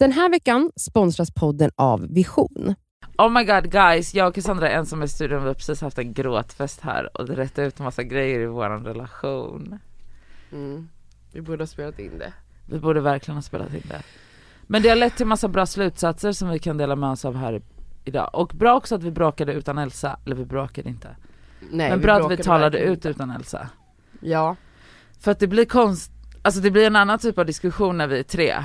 Den här veckan sponsras podden av Vision. Oh my god guys, jag och Cassandra är ensamma i studion, vi har precis haft en gråtfest här och det rättade ut en massa grejer i vår relation. Mm. Vi borde ha spelat in det. Vi borde verkligen ha spelat in det. Men det har lett till massa bra slutsatser som vi kan dela med oss av här idag. Och bra också att vi bråkade utan Elsa, eller vi bråkade inte. Nej, Men bra att vi talade ut inte. utan Elsa. Ja. För att det blir konst, alltså det blir en annan typ av diskussion när vi är tre.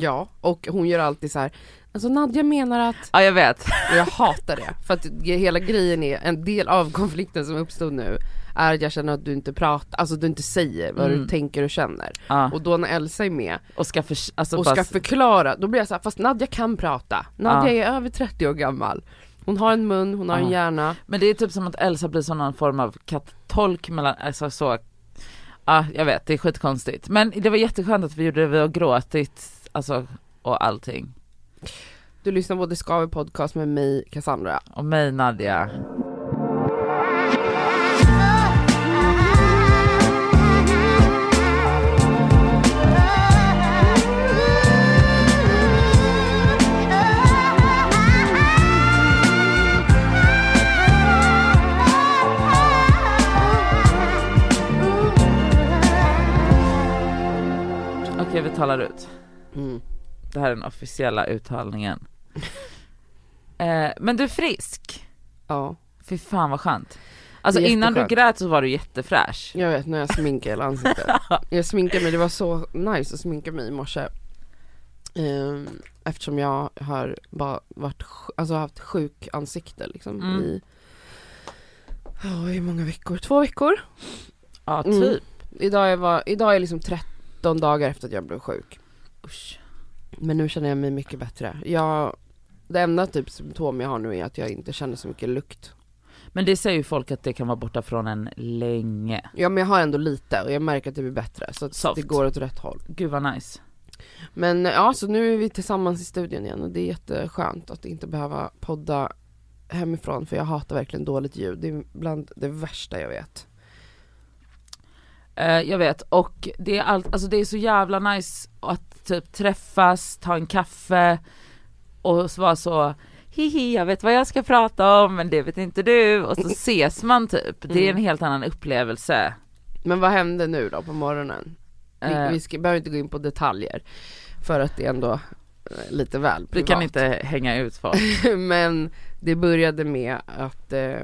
Ja, och hon gör alltid så här. alltså Nadja menar att, Ja jag vet. och jag hatar det, för att hela grejen är, en del av konflikten som uppstod nu, är att jag känner att du inte pratar, alltså du inte säger vad Mm. du tänker och känner. Ja. Och då när Elsa är med, Och ska, för, alltså och ska förklara, då blir jag så här, fast Nadja kan prata, Nadja är över 30 år gammal. Hon har en mun, hon har en Ja. hjärna. Men det är typ som att Elsa blir som någon form av katolk mellan, alltså så, ja jag vet det är skitkonstigt. Men det var jätteskönt att vi gjorde det, vi har gråtit, alltså och allting. Du lyssnar på Det Skaver podcast med mig, Cassandra. Och mig Nadja. Okej vi talar ut. Mm. Det här är den officiella uttalningen. eh, men du är frisk. Ja, Fy fan vad skönt. Alltså innan du grät så var du jättefräsch. jag vet när jag sminkade hela ansiktet. Jag sminkade mig, det var så nice att sminka mig i morse. Ehm, eftersom jag har bara varit, alltså haft sjuk ansikte liksom Mm. i, ja i många veckor, två veckor. Ja Mm. typ. Idag är, var, idag är liksom 13 dagar efter att jag blev sjuk. Usch. Men nu känner jag mig mycket bättre. Jag, det enda typ symptom jag har nu är att jag inte känner så mycket lukt. Men det säger ju folk att det kan vara borta från en länge. Ja men jag har ändå lite och jag märker att det blir bättre så att Soft. det går åt rätt håll. Gud vad nice. Men ja, så nu är vi tillsammans i studion igen och det är jätteskönt att inte behöva podda hemifrån för jag hatar verkligen dåligt ljud. Det är bland det värsta jag vet. Eh, jag vet och det är allt, alltså det är så jävla nice att typ träffas, ta en kaffe och så vara så hihi jag vet vad jag ska prata om men det vet inte du och så ses man typ. Det är en Mm. helt annan upplevelse. Men vad hände nu då på morgonen? Vi, Eh, vi ska, behöver inte gå in på detaljer för att det är ändå eh, lite väl privat. kan inte hänga ut folk. Men det började med att eh,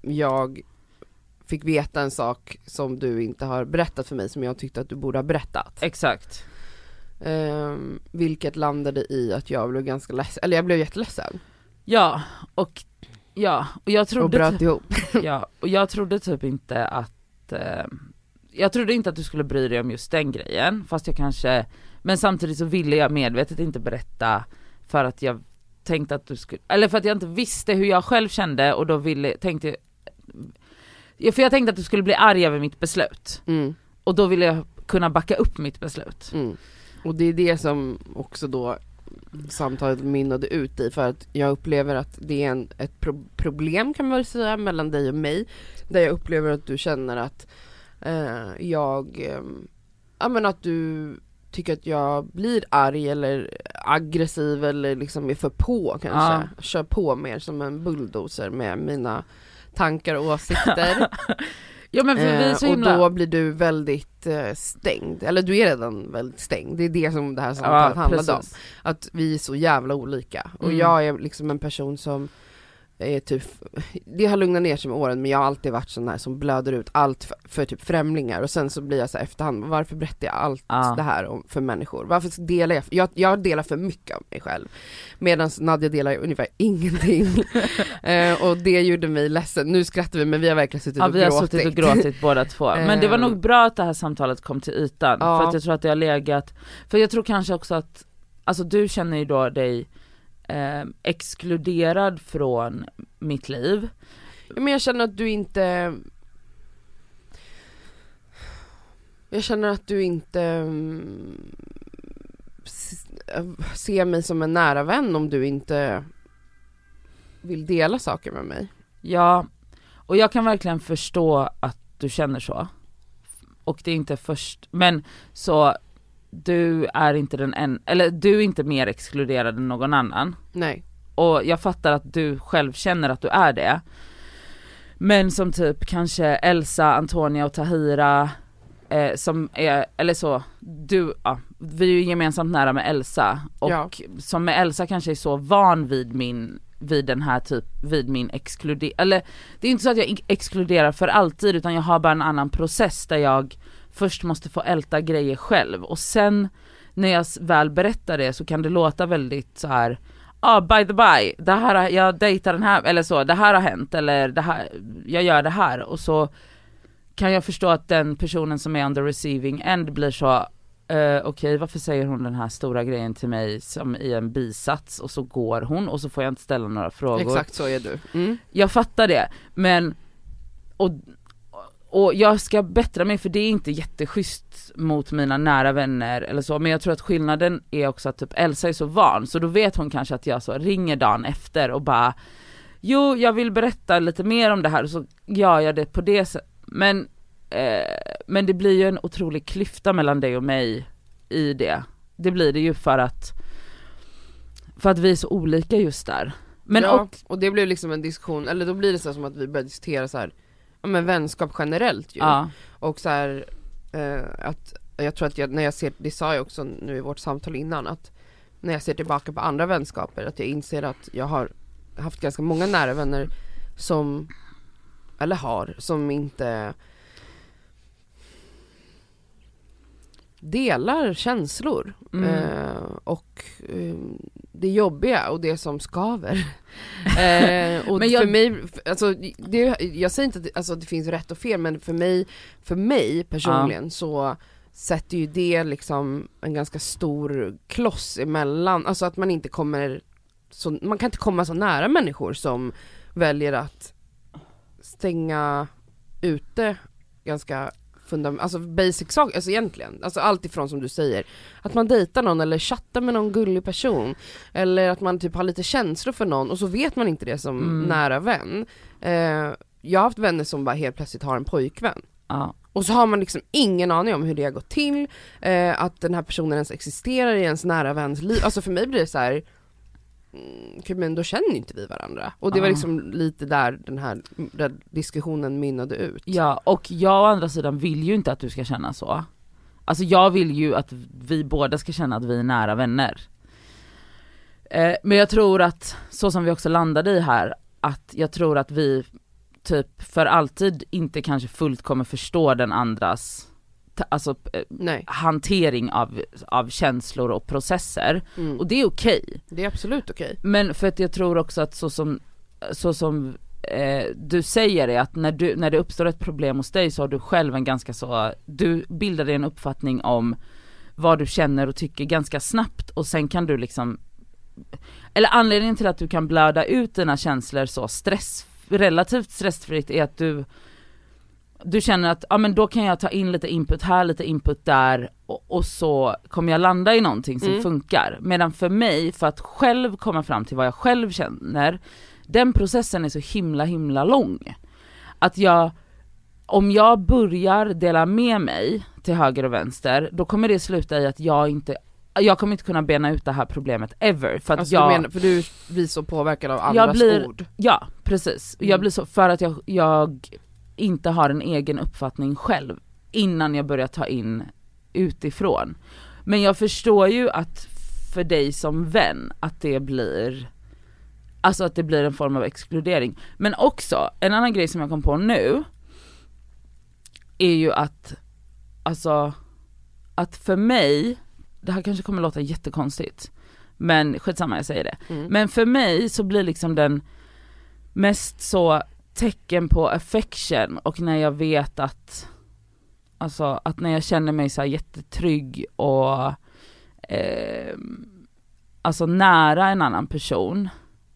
jag fick veta en sak som du inte har berättat för mig som jag tyckte att du borde ha berättat. Exakt. Ehm, vilket landade i att jag blev ganska ledsen, eller jag blev jätteledsen Ja, och ja, och jag och trodde bröt ihop. Ja, och jag trodde typ inte att eh, Jag trodde inte att du skulle bry dig om just den grejen, fast jag kanske Men samtidigt så ville jag medvetet inte berätta för att jag tänkte att du skulle, eller för att jag inte visste hur jag själv kände och då ville, tänkte Ja, för jag tänkte att du skulle bli arg över mitt beslut Mm, och då ville jag kunna backa upp mitt beslut. mm. Och det är det som också då samtalet mynnade ut i för att jag upplever att det är en, ett pro- problem kan man väl säga mellan dig och mig där jag upplever att du känner att eh, jag, eh, ja men att du tycker att jag blir arg eller aggressiv eller liksom är för på kanske, kör på mer som en bulldozer med mina tankar och åsikter. Ja men för vi är Eh, så och himla... då blir du väldigt eh, stängd, eller du är redan väldigt stängd, det är det som det här samtalet ja, handlade om. Att vi är så jävla olika, och Mm. jag är liksom en person som är typ, det har lugnat ner sig med åren men jag har alltid varit sån här som blöder ut allt för, för typ främlingar och sen så blir jag så här efterhand, varför berättar jag allt Ja. det här om, för människor? Varför delar jag, jag, jag delar för mycket av mig själv Medan Nadja delar ungefär ingenting eh, Och det gjorde mig ledsen, nu skrattar vi men vi har verkligen suttit Ja och vi har gråtit suttit och gråtit båda två. Men det var nog bra att det här samtalet kom till ytan. Ja. För att jag tror att det har legat, för jag tror kanske också att, alltså du känner ju då dig eh, exkluderad från mitt liv. Men jag känner att du inte Jag känner att du inte mm, ser mig som en nära vän om du inte vill dela saker med mig. Ja, och jag kan verkligen förstå att du känner så. Och det är inte först, men så du är inte den en, eller du är inte mer exkluderad än någon annan. Nej. Och jag fattar att du själv känner att du är det. Men som typ kanske Elsa, Antonia och Tahira eh, som är, eller så, du, ja, vi är ju gemensamt nära med Elsa och Ja. som med Elsa kanske är så van vid min, vid den här typ, vid min exkludering, eller det är inte så att jag ex- exkluderar för alltid utan jag har bara en annan process där jag först måste få älta grejer själv och sen när jag väl berättar det så kan det låta väldigt så här. Ja ah, by the by, det här, jag dejtar den här, eller så, det här har hänt eller det här, jag gör det här och så kan jag förstå att den personen som är on the receiving end blir så, eh, okej varför säger hon den här stora grejen till mig som i en bisats och så går hon och så får jag inte ställa några frågor. Exakt så är du. Mm. Jag fattar det, men och, och jag ska bättra mig för det är inte jätteschysst mot mina nära vänner eller så, men jag tror att skillnaden är också att typ Elsa är så van, så då vet hon kanske att jag så ringer dagen efter och bara Jo, jag vill berätta lite mer om det här och så gör jag det på det sättet. Men, eh, men det blir ju en otrolig klyfta mellan dig och mig i det. Det blir det ju för att, för att vi är så olika just där. Men ja, och, och det blev liksom en diskussion, eller då blir det så som att vi började diskutera så här, ja men vänskap generellt ju. ja, Och så här, eh, att jag tror att jag, när jag ser, det sa jag också nu i vårt samtal innan, att när jag ser tillbaka på andra vänskaper, att jag inser att jag har haft ganska många nära vänner som, eller har, som inte delar känslor Mm. eh, och eh, det jobbiga och det som skaver. eh, och Men jag- för mig, alltså, det, jag säger inte att det, alltså, det finns rätt och fel men för mig, för mig personligen så sätter ju det liksom en ganska stor kloss emellan, alltså att man inte kommer så, man kan inte komma så nära människor som väljer att stänga ute ganska fundament, alltså basic saker, alltså egentligen, alltså allt ifrån som du säger, att man dejtar någon eller chattar med någon gullig person, eller att man typ har lite känslor för någon och så vet man inte det som Mm. nära vän. Eh, jag har haft vänner som bara helt plötsligt har en pojkvän. ja. Och så har man liksom ingen aning om hur det har gått till, eh, att den här personen ens existerar i ens nära väns liv. Alltså för mig blir det så här. Mm, men då känner inte vi varandra. Och det var Ja. liksom lite där den här där diskussionen mynnade ut. Ja, och jag å andra sidan vill ju inte att du ska känna så. Alltså jag vill ju att vi båda ska känna att vi är nära vänner. Eh, men jag tror att, så som vi också landade i här, att jag tror att vi typ för alltid inte kanske fullt kommer förstå den andras, alltså eh, Nej, hantering av, av känslor och processer. mm. Och det är okej. det är absolut okej. Men för att jag tror också att så som, så som eh, du säger är att när, du, när det uppstår ett problem hos dig så har du själv en ganska så, du bildar dig en uppfattning om vad du känner och tycker ganska snabbt och sen kan du liksom eller anledningen till att du kan blöda ut dina känslor så stress, relativt stressfritt är att du du känner att, ja men då kan jag ta in lite input här, lite input där och, och så kommer jag landa i någonting som Mm. funkar. Medan för mig, för att själv komma fram till vad jag själv känner, den processen är så himla himla lång. Att jag, om jag börjar dela med mig till höger och vänster, då kommer det sluta i att jag inte, jag kommer inte kunna bena ut det här problemet ever. För att Alltså, jag, du menar, för du blir så påverkad av andras blir- ord. Ja, precis. Jag Mm. blir så, för att jag, jag inte har en egen uppfattning själv innan jag börjar ta in utifrån. Men jag förstår ju att för dig som vän att det blir, alltså att det blir en form av exkludering. Men också, en annan grej som jag kom på nu, är ju att, alltså, att för mig, det här kanske kommer låta jättekonstigt, men skitsamma jag säger det. Mm. Men för mig så blir liksom den mest så tecken på affection och när jag vet att, alltså att när jag känner mig så här jättetrygg och eh, alltså nära en annan person,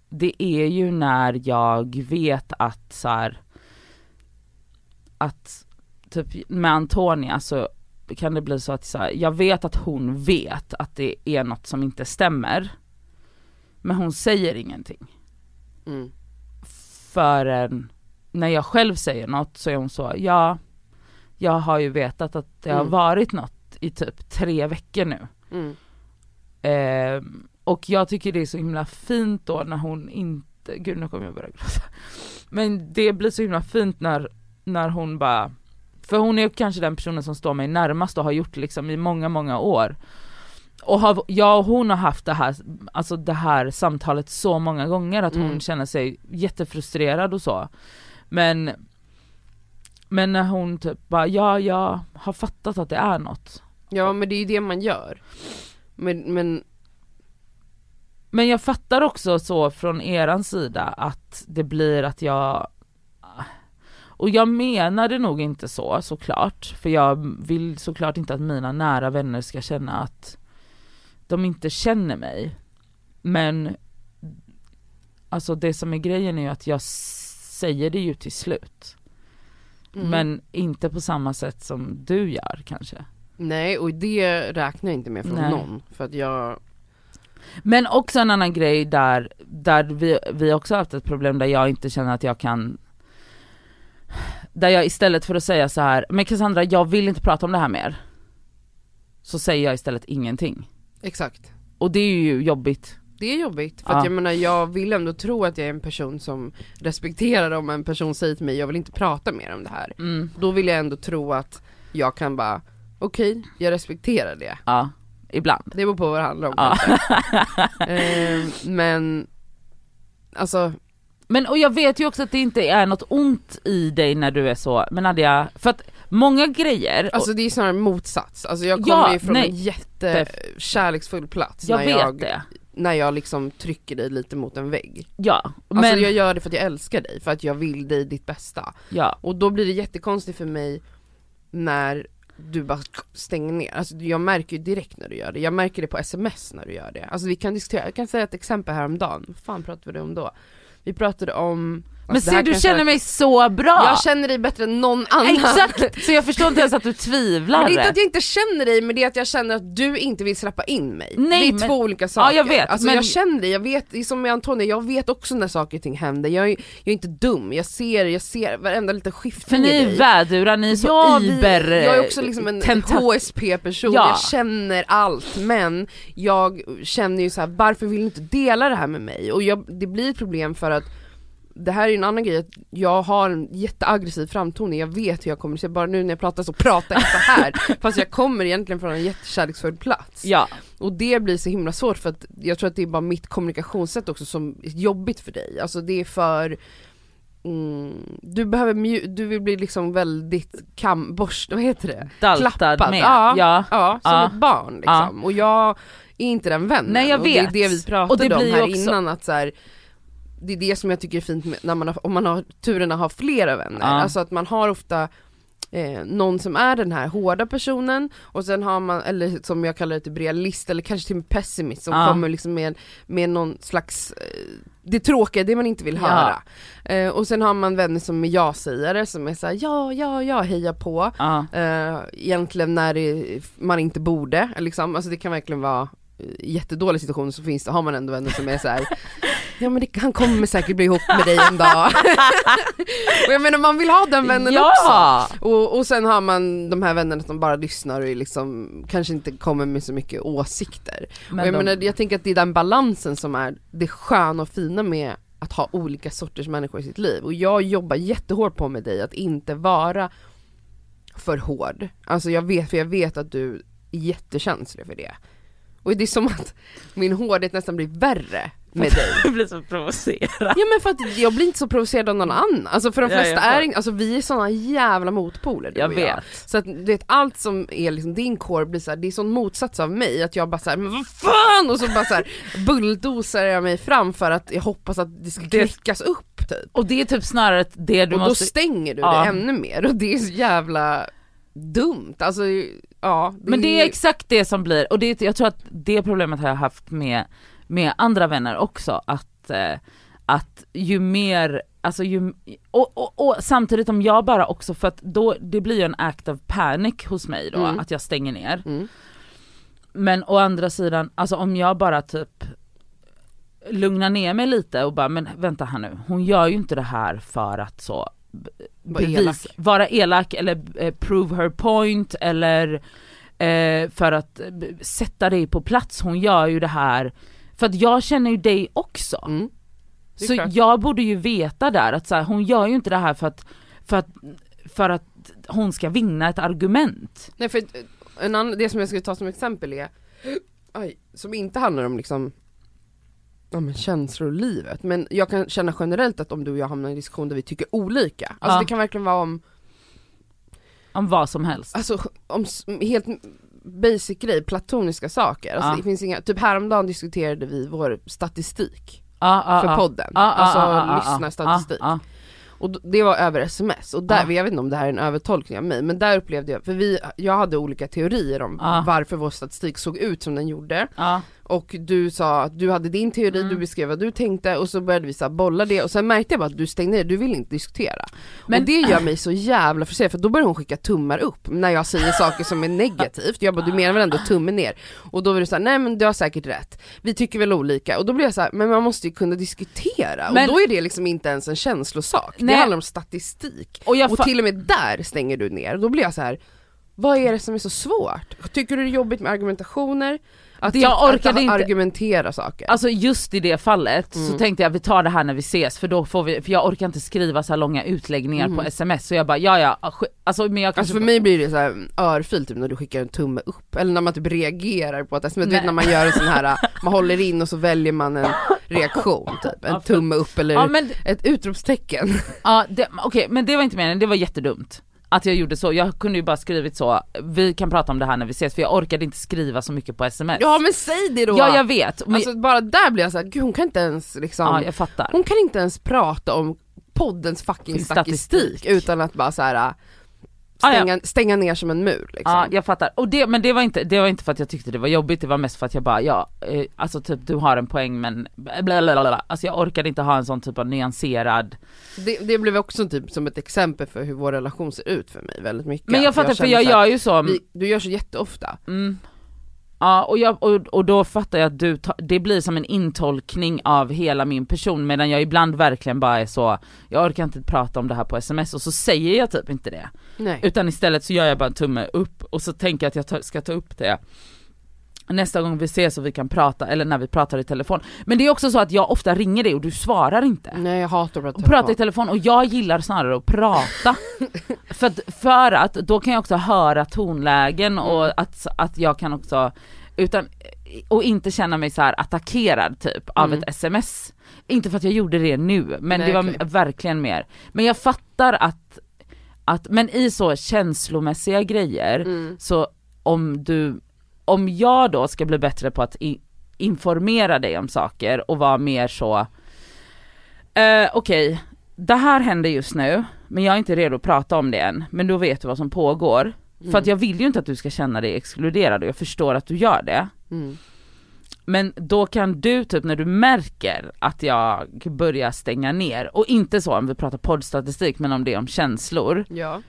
det är ju när jag vet att så här, att typ med Antonia så kan det bli så att så här, jag vet att hon vet att det är något som inte stämmer. Men hon säger ingenting. Mm. Förrän när jag själv säger något så är hon så, ja, jag har ju vetat att det har Mm. varit något i typ tre veckor nu. Mm. Eh, och jag tycker det är så himla fint då när hon inte, gud nu kommer jag börja gråta. Men det blir så himla fint när, när hon bara, för hon är kanske den personen som står mig närmast och har gjort liksom i många, många år. Och har, jag och hon har haft det här, alltså det här samtalet så många gånger att hon Mm. känner sig jättefrustrerad och så. Men, men när hon typ bara, ja jag har fattat att det är något. Ja men det är ju det man gör. Men, men Men jag fattar också så från eran sida att det blir att jag och jag menade nog inte så såklart, för jag vill såklart inte att mina nära vänner ska känna att de inte känner mig. Men alltså det som är grejen är ju att jag säger det ju till slut. mm. Men inte på samma sätt som du gör kanske. Nej och det räknar jag inte med från Nej. någon. För att jag, Men också en annan grej där, där vi, vi också haft ett problem där jag inte känner att jag kan Där jag istället för att säga så här, men Cassandra jag vill inte prata om det här mer Så säger jag istället ingenting exakt. Och det är ju jobbigt Det är jobbigt, för Ja. att jag menar jag vill ändå tro att jag är en person som respekterar om en person säger till mig jag vill inte prata mer om det här. mm. Då vill jag ändå tro att jag kan bara, okej, jag respekterar det. Ja, ibland Det beror på vad det handlar om Ja. eh, Men, alltså, Men och jag vet ju också att det inte är något ont i dig när du är så, men Nadia, för att många grejer, alltså det är snarare motsats. Alltså jag Ja, kommer ju från nej. en jättekärleksfull plats jag när, vet jag, det, när jag liksom trycker dig lite mot en vägg. ja, men, Alltså jag gör det för att jag älskar dig, för att jag vill dig ditt bästa. ja, Och då blir det jättekonstigt för mig när du bara stänger ner. Alltså jag märker ju direkt när du gör det. Jag märker det på sms när du gör det. Alltså vi kan diskutera, jag kan säga ett exempel häromdagen. Vad fan pratade vi om då? Vi pratade om... men alltså ser du känner mig så bra! Jag känner dig bättre än någon annan. Exakt! Så jag förstår inte ens att du tvivlar. Det är inte att jag inte känner dig, men det är att jag känner att du inte vill släppa in mig. Nej, det är men- två olika saker. jag vet, Alltså men- jag känner dig, jag vet, det är som med Antonija, jag vet också när saker och ting händer. Jag är, jag är inte dum, jag ser, jag ser varenda liten För skiftning ni är vädurar, ni är så Ja, vi- iber... Jag är också liksom en HSP-person, Ja. jag känner allt men jag känner ju så här: varför vill du inte dela det här med mig? Och jag, det blir ett problem för att det här är ju en annan grej, att jag har en jätteaggressiv framtoning, jag vet hur jag kommer se bara nu när jag pratar så pratar jag så här fast jag kommer egentligen från en jättekärleksfull plats. Ja, Och det blir så himla svårt för att jag tror att det är bara mitt kommunikationssätt också som är jobbigt för dig. Alltså det är för mm, du behöver du vill bli liksom väldigt kam, borst, vad heter det? daltad Klappad, med. ja. ja. Ja, som Ja. ett barn liksom. Och jag är inte den vännen. Nej, jag och vet. det är det vi Och pratade det om här också- innan att så här, det är det som jag tycker är fint med, när man har, om man har turen att ha flera vänner. Ja. Alltså att man har ofta eh, någon som är den här hårda personen och sen har man, eller som jag kallar det, typ realist eller kanske till och med pessimist som Ja. kommer liksom med, med någon slags, eh, det tråkiga, det man inte vill Ja. höra. Eh, och sen har man vänner som är ja-sägare som är såhär ja, ja, ja, heja på. Ja. Eh, egentligen när det, man inte borde, liksom. alltså det kan verkligen vara eh, jättedålig situation så finns det, har man ändå vänner som är så här. Ja men det, han kommer säkert bli ihop med dig en dag. och jag menar man vill ha den vännen också. ja! Och, och sen har man de här vännerna som bara lyssnar och liksom, kanske inte kommer med så mycket åsikter. Men och jag de- menar jag tänker att det är den balansen som är det sköna och fina med att ha olika sorters människor i sitt liv. Och jag jobbar jättehårt på med dig att inte vara för hård. Alltså jag vet, för jag vet att du är jättekänslig för det. Och det är som att min hårdhet nästan blir värre med dig. Jag blir så provocerad. Ja men för att jag blir inte så provocerad av någon annan. Alltså för de Ja, flesta jag fattar. är inte- alltså vi är såna jävla motpoler du Jag och vet. Så att du vet allt som är liksom din core blir såhär, det är sån motsats av mig att jag bara såhär, men vad fan! Och så bara såhär bulldozar jag mig fram för att jag hoppas att det ska Det- klickas upp typ. Och det är typ snarare det du och måste... då stänger du Ja. det ännu mer och det är så jävla dumt. Alltså ja. Men det är exakt det som blir, och det, jag tror att det problemet har jag haft med, med andra vänner också, att, eh, att ju mer, alltså ju, och, och, och samtidigt om jag bara också, för att då, det blir ju en act of panic hos mig då, Mm. att jag stänger ner. Mm. Men å andra sidan, alltså om jag bara typ lugnar ner mig lite och bara, men vänta här nu, hon gör ju inte det här för att så b- Vara elak. vara elak eller eh, prove her point eller eh, för att eh, sätta dig på plats, hon gör ju det här, för att jag känner ju dig också. Mm. Så klart. jag borde ju veta där att så här, hon gör ju inte det här för att, för att, för att hon ska vinna ett argument. Nej för en annan, det som jag skulle ta som exempel är, aj, som inte handlar om liksom Ja men känslor livet, men jag kan känna generellt att om du och jag hamnar i en diskussion där vi tycker olika, alltså Ja. det kan verkligen vara om, Om vad som helst. alltså om helt basic grej, platoniska saker, alltså Ja. det finns inga, typ häromdagen diskuterade vi vår statistik Ja, ja, för podden, alltså ja. lyssnarstatistik. Och det var över sms, och där, Ja. jag vet inte om det här är en övertolkning av mig, men där upplevde jag, för vi, jag hade olika teorier om varför vår statistik såg ut som den gjorde. Och du sa att du hade din teori, Mm. du beskrev vad du tänkte och så började vi så bolla det och sen märkte jag bara att du stängde ner, du vill inte diskutera. Men- och det gör mig så jävla frustrerad för då börjar hon skicka tummar upp när jag säger saker som är negativt. Jag bara du menar väl ändå tummen ner? Och då var det så här, nej men du har säkert rätt, vi tycker väl olika och då blir jag så här, men man måste ju kunna diskutera Men- och då är det liksom inte ens en känslosak, det Nej. handlar om statistik. Och Och till och med där stänger du ner, då blir jag så här. Vad är det som är så svårt? Tycker du det är jobbigt med argumentationer? Att, jag att orkade inte- argumentera saker? Alltså just i det fallet så Mm. tänkte jag vi tar det här när vi ses för då får vi, för jag orkar inte skriva så här långa utläggningar Mhm. på sms så jag bara ja ja, alltså men jag Alltså för mig blir det så här örfil typ när du skickar en tumme upp, eller när man typ reagerar på ett sms, du vet när man gör en sån här, man håller in och så väljer man en reaktion typ, en tumme upp eller Ja men, ett utropstecken. ja, okej men det var inte meningen, det var jättedumt. Att jag gjorde så, jag kunde ju bara skrivit så, vi kan prata om det här när vi ses för jag orkade inte skriva så mycket på sms. Ja men säg det då! ja jag vet, men, Alltså bara där blir jag såhär, gud hon kan inte ens liksom, ja jag fattar. hon kan inte ens prata om poddens fucking statistik, statistik. utan att bara så här Ah, stänga, stänga ner som en mur liksom. Ja jag fattar, och det, men det var, inte, det var inte för att jag tyckte det var jobbigt, det var mest för att jag bara ja, eh, alltså typ du har en poäng men blablabla. Alltså jag orkade inte ha en sån typ av nyanserad Det, det blev också typ som ett exempel för hur vår relation ser ut för mig väldigt mycket. Men jag Att fattar för jag så här, gör ju så, vi, Du gör så jätteofta. mm. Ja och, jag, och, och då fattar jag att du ta, det blir som en intolkning av hela min person medan jag ibland verkligen bara är så, jag orkar inte prata om det här på sms och så säger jag typ inte det. Nej. Utan istället så gör jag bara en tumme upp och så tänker jag att jag ta, ska ta upp det nästa gång vi ses och vi kan prata, eller när vi pratar i telefon. Men det är också så att jag ofta ringer dig och du svarar inte. Nej jag hatar att prata Och prata i telefon och jag gillar snarare att prata. för, att, för att då kan jag också höra tonlägen och Mm. att, att jag kan också, utan, och inte känna mig så här attackerad typ av Mm. ett sms. Inte för att jag gjorde det nu, men Nej, det var okej. verkligen mer. Men jag fattar att, att, men i så känslomässiga grejer, Mm. så om du, om jag då ska bli bättre på att informera dig om saker och vara mer så, eh, okej, det här händer just nu, men jag är inte redo att prata om det än, men då vet du vad som pågår. För att jag vill ju inte att du ska känna dig exkluderad och jag förstår att du gör det. Mm. Men då kan du typ när du märker att jag börjar stänga ner, och inte så om vi pratar poddstatistik men om det är om känslor, Ja.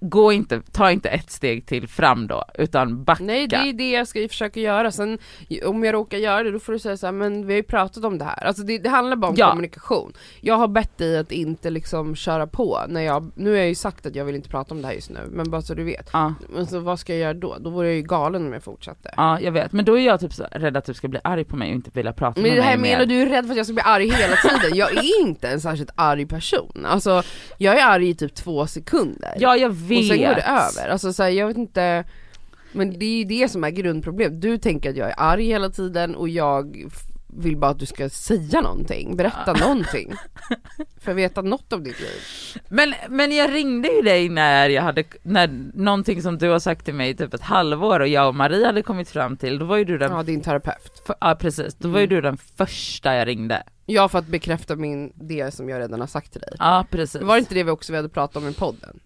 Gå inte, ta inte ett steg till fram då, utan backa. Nej det är det jag ska försöka göra, sen om jag råkar göra det då får du säga så här, men vi har ju pratat om det här. Alltså det, det handlar bara om Ja. kommunikation. Jag har bett dig att inte liksom köra på när jag, nu har jag ju sagt att jag vill inte prata om det här just nu, men bara så du vet. Ja, Men så vad ska jag göra då? Då vore jag ju galen om jag fortsatte. ja jag vet, men då är jag typ så rädd att du ska bli arg på mig och inte vilja prata Men med det här mig menar mer. du är rädd för att jag ska bli arg hela tiden, jag är inte en särskilt arg person. Alltså jag är arg i typ två sekunder. Ja jag vet. Och sen går det över. Alltså så här, jag vet inte, men det är ju det som är grundproblemet. Du tänker att jag är arg hela tiden och jag vill bara att du ska säga någonting, berätta någonting. För att veta något av ditt liv. Men, men jag ringde ju dig när jag hade, när någonting som du har sagt till mig i typ ett halvår och jag och Marie hade kommit fram till, då var ju du den, Ja, din terapeut. för, ja precis, då var ju Mm. du den första jag ringde. Ja, för att bekräfta min, det som jag redan har sagt till dig. Ja precis. Var det inte det vi också vi hade pratat om i podden?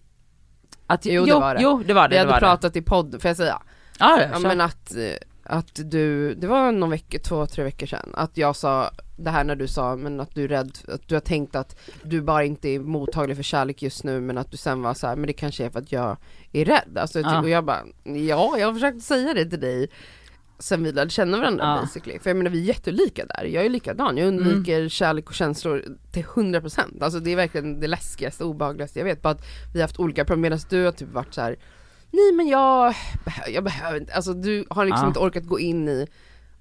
Att, Jo, det jo, var det. Jo det var det. Vi det hade var pratat i podden, får jag säga? det. Ja, ja, men att, eh, att du, det var någon vecka, två, tre veckor sedan, att jag sa det här när du sa men att du är rädd, att du har tänkt att du bara inte är mottaglig för kärlek just nu men att du sen var så här, men det kanske är för att jag är rädd. Alltså, Ja. Och jag bara, ja jag har försökt säga det till dig sen vi lärde känna varandra Ja. basically. För jag menar vi är jättelika där, jag är likadan, jag undviker Mm. kärlek och känslor till 100% Alltså det är verkligen det läskigaste, obehagligaste jag vet, bara att vi har haft olika problem medan du har typ varit så här. nej men jag, jag behöver inte, alltså du har liksom Ja. inte orkat gå in i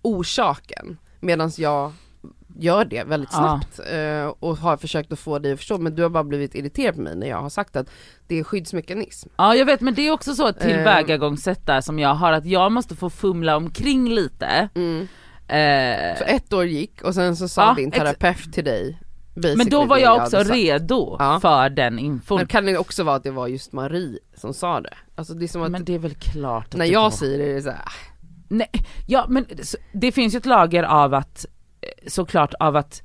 orsaken medan jag gör det väldigt Ja. snabbt eh, och har försökt att få dig att förstå men du har bara blivit irriterad på mig när jag har sagt att det är skyddsmekanism. Ja jag vet men det är också så ett tillvägagångssätt där som jag har att jag måste få fumla omkring lite. Mm. Eh, Så ett år gick och sen så sa Ja, din terapeut till dig men då var det jag också redo Ja. för den infon. Men kan det också vara att det var just Marie som sa det? Alltså det är som att Men det är väl klart att när det jag var- säger det är det så här, ah, Nej, ja men det finns ju ett lager av att, eh, såklart av att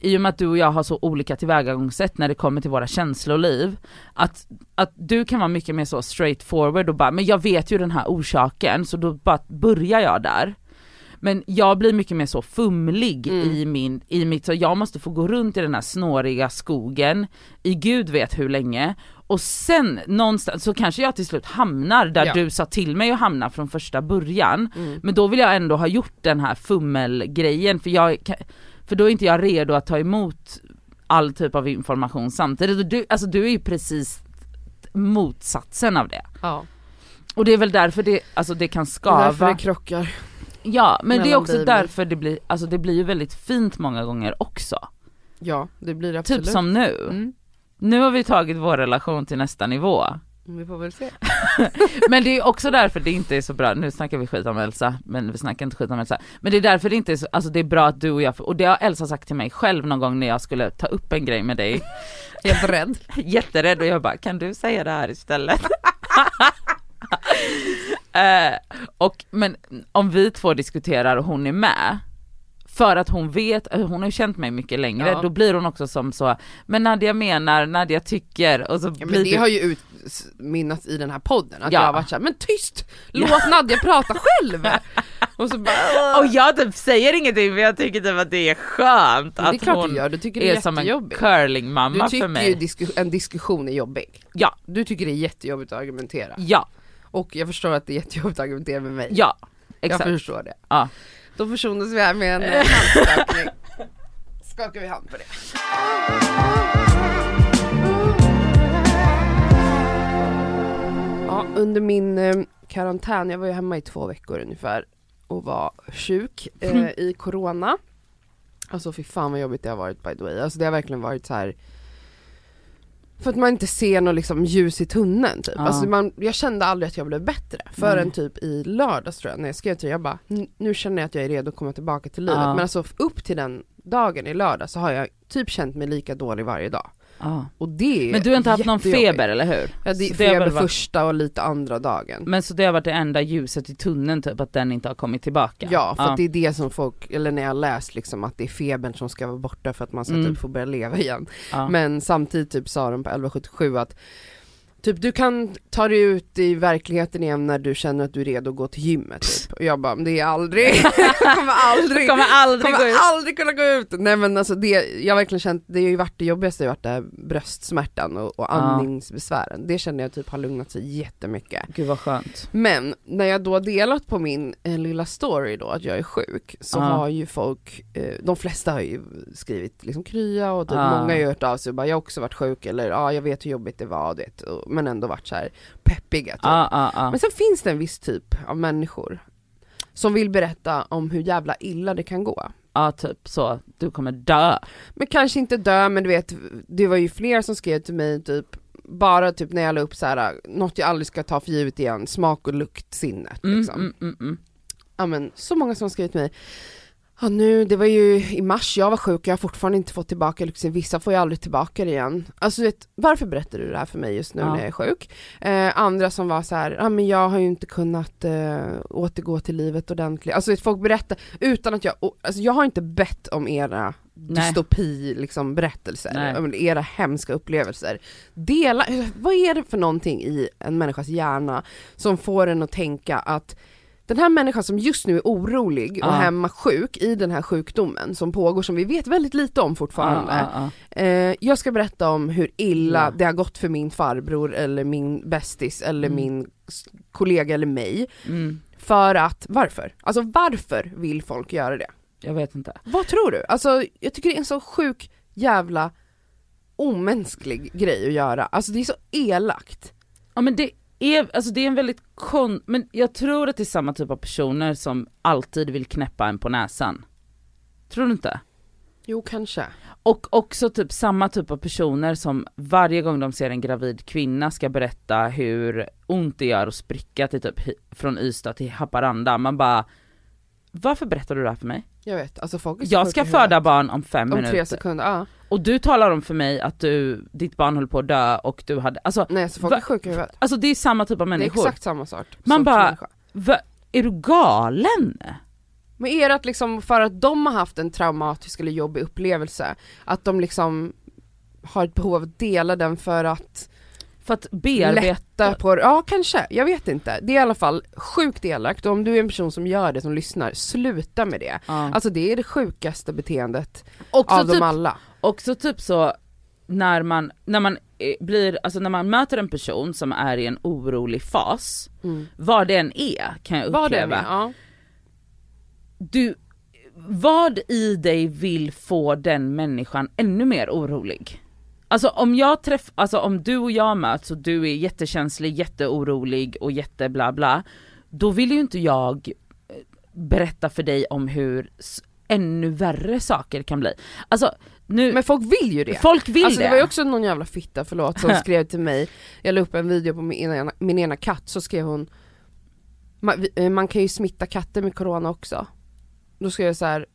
i och med att du och jag har så olika tillvägagångssätt när det kommer till våra känsloliv, att, att du kan vara mycket mer så straight forward och bara, men jag vet ju den här orsaken så då bara börjar jag där. Men jag blir mycket mer så fumlig Mm. i, min, i mitt, så jag måste få gå runt i den här snåriga skogen i gud vet hur länge och sen någonstans så kanske jag till slut hamnar där Ja. du sa till mig att hamna från första början. mm. Men då vill jag ändå ha gjort den här fummelgrejen för jag för då är inte jag redo att ta emot all typ av information samtidigt. Och du, alltså du är ju precis motsatsen av det. ja. Och det är väl därför det, alltså det kan Det är därför skava. det krockar. Ja men det är också därför det blir, alltså det blir ju väldigt fint många gånger också. Ja det blir det absolut. Typ som nu. Mm. Nu har vi tagit vår relation till nästa nivå. Vi får väl se. Men det är också därför det inte är så bra, nu snackar vi skit om Elsa, men vi snackar inte skit om Elsa. Men det är därför det inte är så, alltså det är bra att du och jag, och det har Elsa sagt till mig själv någon gång när jag skulle ta upp en grej med dig. Helt rädd. Jätterädd och jag bara, kan du säga det här istället? eh, och men om vi två diskuterar och hon är med, för att hon vet, eh, hon har ju känt mig mycket längre, Ja. då blir hon också som så, men Nadia menar, Nadia tycker, och så Ja, blir men det du- har ju utminnats i den här podden, att Ja. jag har varit såhär, men tyst! Låt Nadja prata själv! Och så bara, Och jag typ säger ingenting för jag tycker typ att det är skönt det är att hon du du tycker det är, är som en curlingmamma Du för tycker mig. ju disku- en diskussion är jobbig. Ja, Du tycker det är jättejobbigt att argumentera. ja, Och jag förstår att det är jättejobbigt att argumentera med mig. ja, jag exakt. förstår det. Ja. Då försonas vi här med en handskakning. Skakar vi hand på det. Ja, under min eh, karantän, jag var ju hemma i två veckor ungefär och var sjuk eh, i corona. Alltså fy fan vad jobbigt det har varit by the way. Alltså det har verkligen varit så här. För att man inte ser något liksom ljus i tunneln typ. Ja. Alltså man, jag kände aldrig att jag blev bättre förrän Nej. typ i lördags tror jag när jag skrev till dig, jag bara "N- nu känner jag att jag är redo att komma tillbaka till livet. Ja. Men alltså upp till den dagen i lördag så har jag typ känt mig lika dålig varje dag. Ja. Och det Men du har inte haft någon feber eller hur? Ja, det Så feber väl varit- första och lite andra dagen. Men så det har varit det enda ljuset i tunneln typ, att den inte har kommit tillbaka? Ja, för att det är det som folk, eller när jag läst liksom att det är febern som ska vara borta för att man ska Mm. typ få börja leva igen. ja. Men samtidigt typ sa de på 1177 att Typ du kan ta dig ut i verkligheten igen när du känner att du är redo att gå till gymmet typ. Och jag bara, det är aldrig, jag kommer aldrig, kommer aldrig kommer aldrig kunna gå ut. Nej men alltså det, jag har verkligen känt, det har ju varit det jobbigaste, det har varit det här bröstsmärtan och, och andningsbesvären. Det känner jag typ har lugnat sig jättemycket. Gud vad skönt. Men när jag då delat på min eh, lilla story då att jag är sjuk så har ju folk, eh, de flesta har ju skrivit liksom krya och typ många har ju hört av sig och bara jag har också varit sjuk eller ja jag vet hur jobbigt det var det, och, men ändå varit så här peppiga typ. Ja, ja, ja. Men sen finns det en viss typ av människor som vill berätta om hur jävla illa det kan gå. Ja typ så, du kommer dö. Men kanske inte dö men du vet, det var ju fler som skrev till mig typ bara typ när jag la upp så här något jag aldrig ska ta för givet igen, smak och luktsinnet Mm, liksom. mm, mm, mm. Ja men så många som skrivit till mig Ja nu, det var ju i mars jag var sjuk och jag har fortfarande inte fått tillbaka liksom, vissa får ju aldrig tillbaka det igen. Alltså vet, varför berättar du det här för mig just nu Ja. när jag är sjuk? Eh, andra som var så här, ja men jag har ju inte kunnat eh, återgå till livet ordentligt. Alltså vet, folk berättar utan att jag, och, alltså jag har inte bett om era dystopi liksom berättelser, Nej. era hemska upplevelser. Dela, vad är det för någonting i en människas hjärna som får en att tänka att den här människan som just nu är orolig och Ja. hemma sjuk i den här sjukdomen som pågår som vi vet väldigt lite om fortfarande. Ja, ja, Eh, jag ska berätta om hur illa Ja. det har gått för min farbror eller min bästis eller Mm. min kollega eller mig. Mm, För att, varför? Alltså varför vill folk göra det? jag vet inte. Vad tror du? Alltså jag tycker det är en så sjuk jävla omänsklig grej att göra. Alltså det är så elakt. Ja men det, är, alltså det är en väldigt kon, men jag tror att det är samma typ av personer som alltid vill knäppa en på näsan. Tror du inte? Jo kanske. Och också typ samma typ av personer som varje gång de ser en gravid kvinna ska berätta hur ont det gör att spricka till typ från Ystad till Haparanda. Man bara, varför berättar du det här för mig? Jag vet, alltså folk är så Jag ska i huvudet. föda barn om fem Om tre minuter. sekunder, ja. Och du talar om för mig att du, ditt barn höll på att dö och du hade, alltså, Nej så folk Va- är sjuka i huvudet. alltså det är samma typ av Det är människor. exakt samma sak. Man bara-. Va, är du galen? Men är det att liksom för att de har haft en traumatisk eller jobbig upplevelse, att de liksom har ett behov av att dela den för att För att bearbeta, lätta på? Ja kanske, jag vet inte. Det är i alla fall sjukt elakt och om du är en person som gör det, som lyssnar, sluta med det. ja. Alltså det är det sjukaste beteendet också, av typ, dem alla. också typ så när man, när man eh, blir, alltså när man möter en person som är i en orolig fas, Mm. vad det än är kan jag Vad det än uppleva. är, ja. Du, vad i dig vill få den människan ännu mer orolig? Alltså om jag träff, alltså om du och jag möts och du är jättekänslig, jätteorolig och jätte bla bla, då vill ju inte jag eh, berätta för dig om hur ännu värre saker kan bli. Alltså nu, Men folk vill ju det. folk vill alltså det. det var ju också någon jävla fitta, förlåt, som skrev till mig, jag la upp en video på min ena, min ena katt, så skrev hon man, eh, man kan ju smitta katter med corona också. Då skrev jag så här.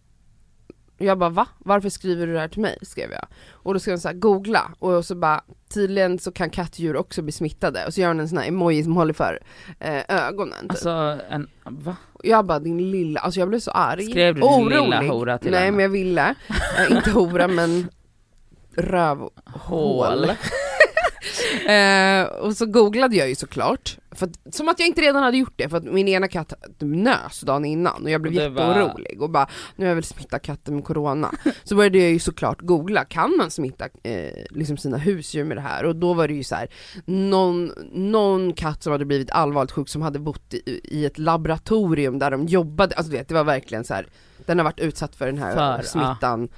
Jag bara va? Varför skriver du det här till mig? skrev jag. Och då skrev hon så här, googla, och så bara tydligen så kan kattdjur också bli smittade, och så gör hon en sån här emoji som håller för eh, ögonen. Typ. Alltså en, va? Jag bara din lilla, alltså jag blev så arg. Skrev du din Orolig. lilla hora till Nej henne? men jag ville, eh, inte hora men rövhål. Hål. eh, och så googlade jag ju såklart, för att, som att jag inte redan hade gjort det för att min ena katt nös dagen innan och jag blev Och det var- jätteorolig och bara nu har jag väl smittat katten med corona. så började jag ju såklart googla, kan man smitta eh, liksom sina husdjur med det här? Och då var det ju så här, någon, någon katt som hade blivit allvarligt sjuk som hade bott i, i ett laboratorium där de jobbade, alltså du vet det var verkligen så här. den har varit utsatt för den här För, smittan ja,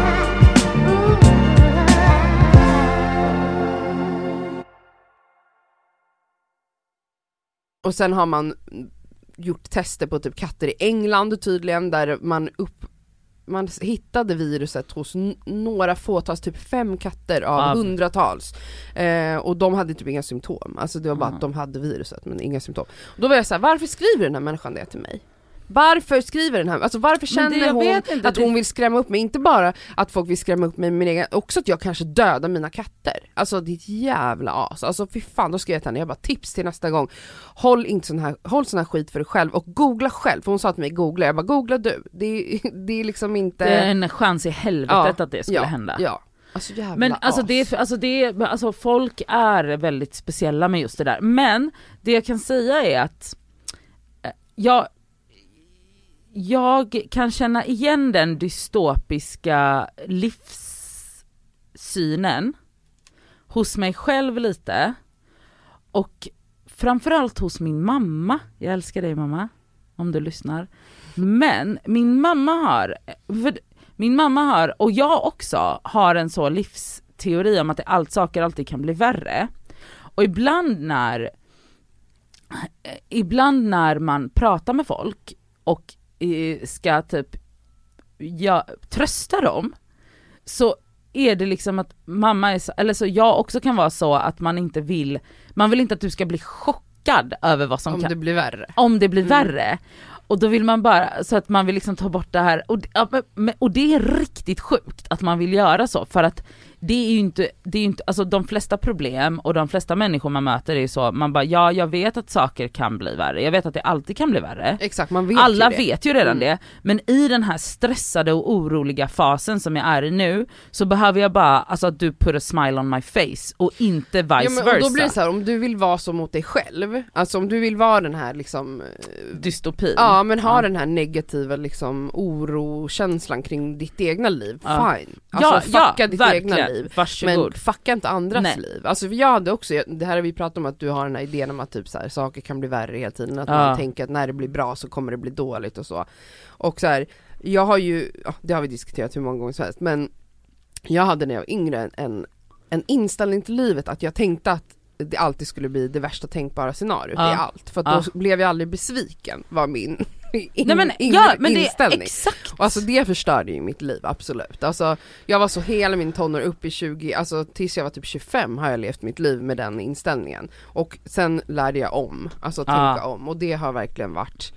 Och sen har man gjort tester på typ katter i England tydligen, där man upp man hittade viruset hos några fåtals, typ fem katter av Av- hundratals. Eh, och de hade typ inga symptom, alltså det var bara Mm. att de hade viruset men inga symptom. Och då var jag så här, varför skriver den här människan det till mig? Varför skriver den här, alltså varför känner hon inte, att det- hon vill skrämma upp mig? Inte bara att folk vill skrämma upp mig med min egen, också att jag kanske dödar mina katter. Alltså ditt jävla as. Alltså fy fan, då skrev jag till henne, jag bara tips till nästa gång. Håll inte sån här, håll sån här skit för dig själv och googla själv. För hon sa till mig googla, jag bara googla du. Det, är- det är liksom inte... Det är en chans i helvetet Ja, att det skulle ja, hända. Ja. Alltså jävla Men alltså as. det, alltså det, alltså folk är väldigt speciella med just det där. Men det jag kan säga är att eh, jag, jag kan känna igen den dystopiska livssynen hos mig själv lite och framförallt hos min mamma. Jag älskar dig mamma, om du lyssnar. Men min mamma har, för min mamma har, och jag också, har en så livsteori om att det allt saker alltid kan bli värre. Och ibland när, ibland när man pratar med folk och ska typ ja, trösta dem, så är det liksom att mamma är så, eller så jag också kan vara så att man inte vill, man vill inte att du ska bli chockad över vad som Om kan, det blir värre. om det blir Mm. värre. Och då vill man bara, så att man vill liksom ta bort det här, och, och det är riktigt sjukt att man vill göra så för att det är ju inte, det är inte, alltså de flesta problem och de flesta människor man möter är ju så, man bara ja jag vet att saker kan bli värre, jag vet att det alltid kan bli värre. Exakt, man vet Alla ju det. vet ju redan Mm. det, men i den här stressade och oroliga fasen som jag är i nu, så behöver jag bara, alltså att du put a smile on my face och inte vice Ja, men, versa. då blir det så här, om du vill vara så mot dig själv, alltså om du vill vara den här liksom eh, Dystopin. Ja men ha Ja. den här negativa liksom orokänslan kring ditt egna liv, Ja. fine. Alltså fucka ditt verkligen. egna liv. Varsågod. Men fucka inte andras Nej. liv. Alltså jag hade också, det här har vi pratat om att du har den här idén om att typ så här, saker kan bli värre hela tiden, att Ja. man tänker att när det blir bra så kommer det bli dåligt och så. Och så här, jag har ju, det har vi diskuterat hur många gånger som helst, men jag hade när jag var yngre en, en, inställning till livet att jag tänkte att det alltid skulle bli det värsta tänkbara scenariot Ja. i allt, för att Ja. då blev jag aldrig besviken var min in, Nej men, in, ja, men det inställning. exakt. Och alltså det förstörde ju mitt liv, absolut. Alltså jag var så hela min tonår upp i 20, alltså tills jag var typ 25 har jag levt mitt liv med den inställningen. Och sen lärde jag om, alltså tänka om och det har verkligen varit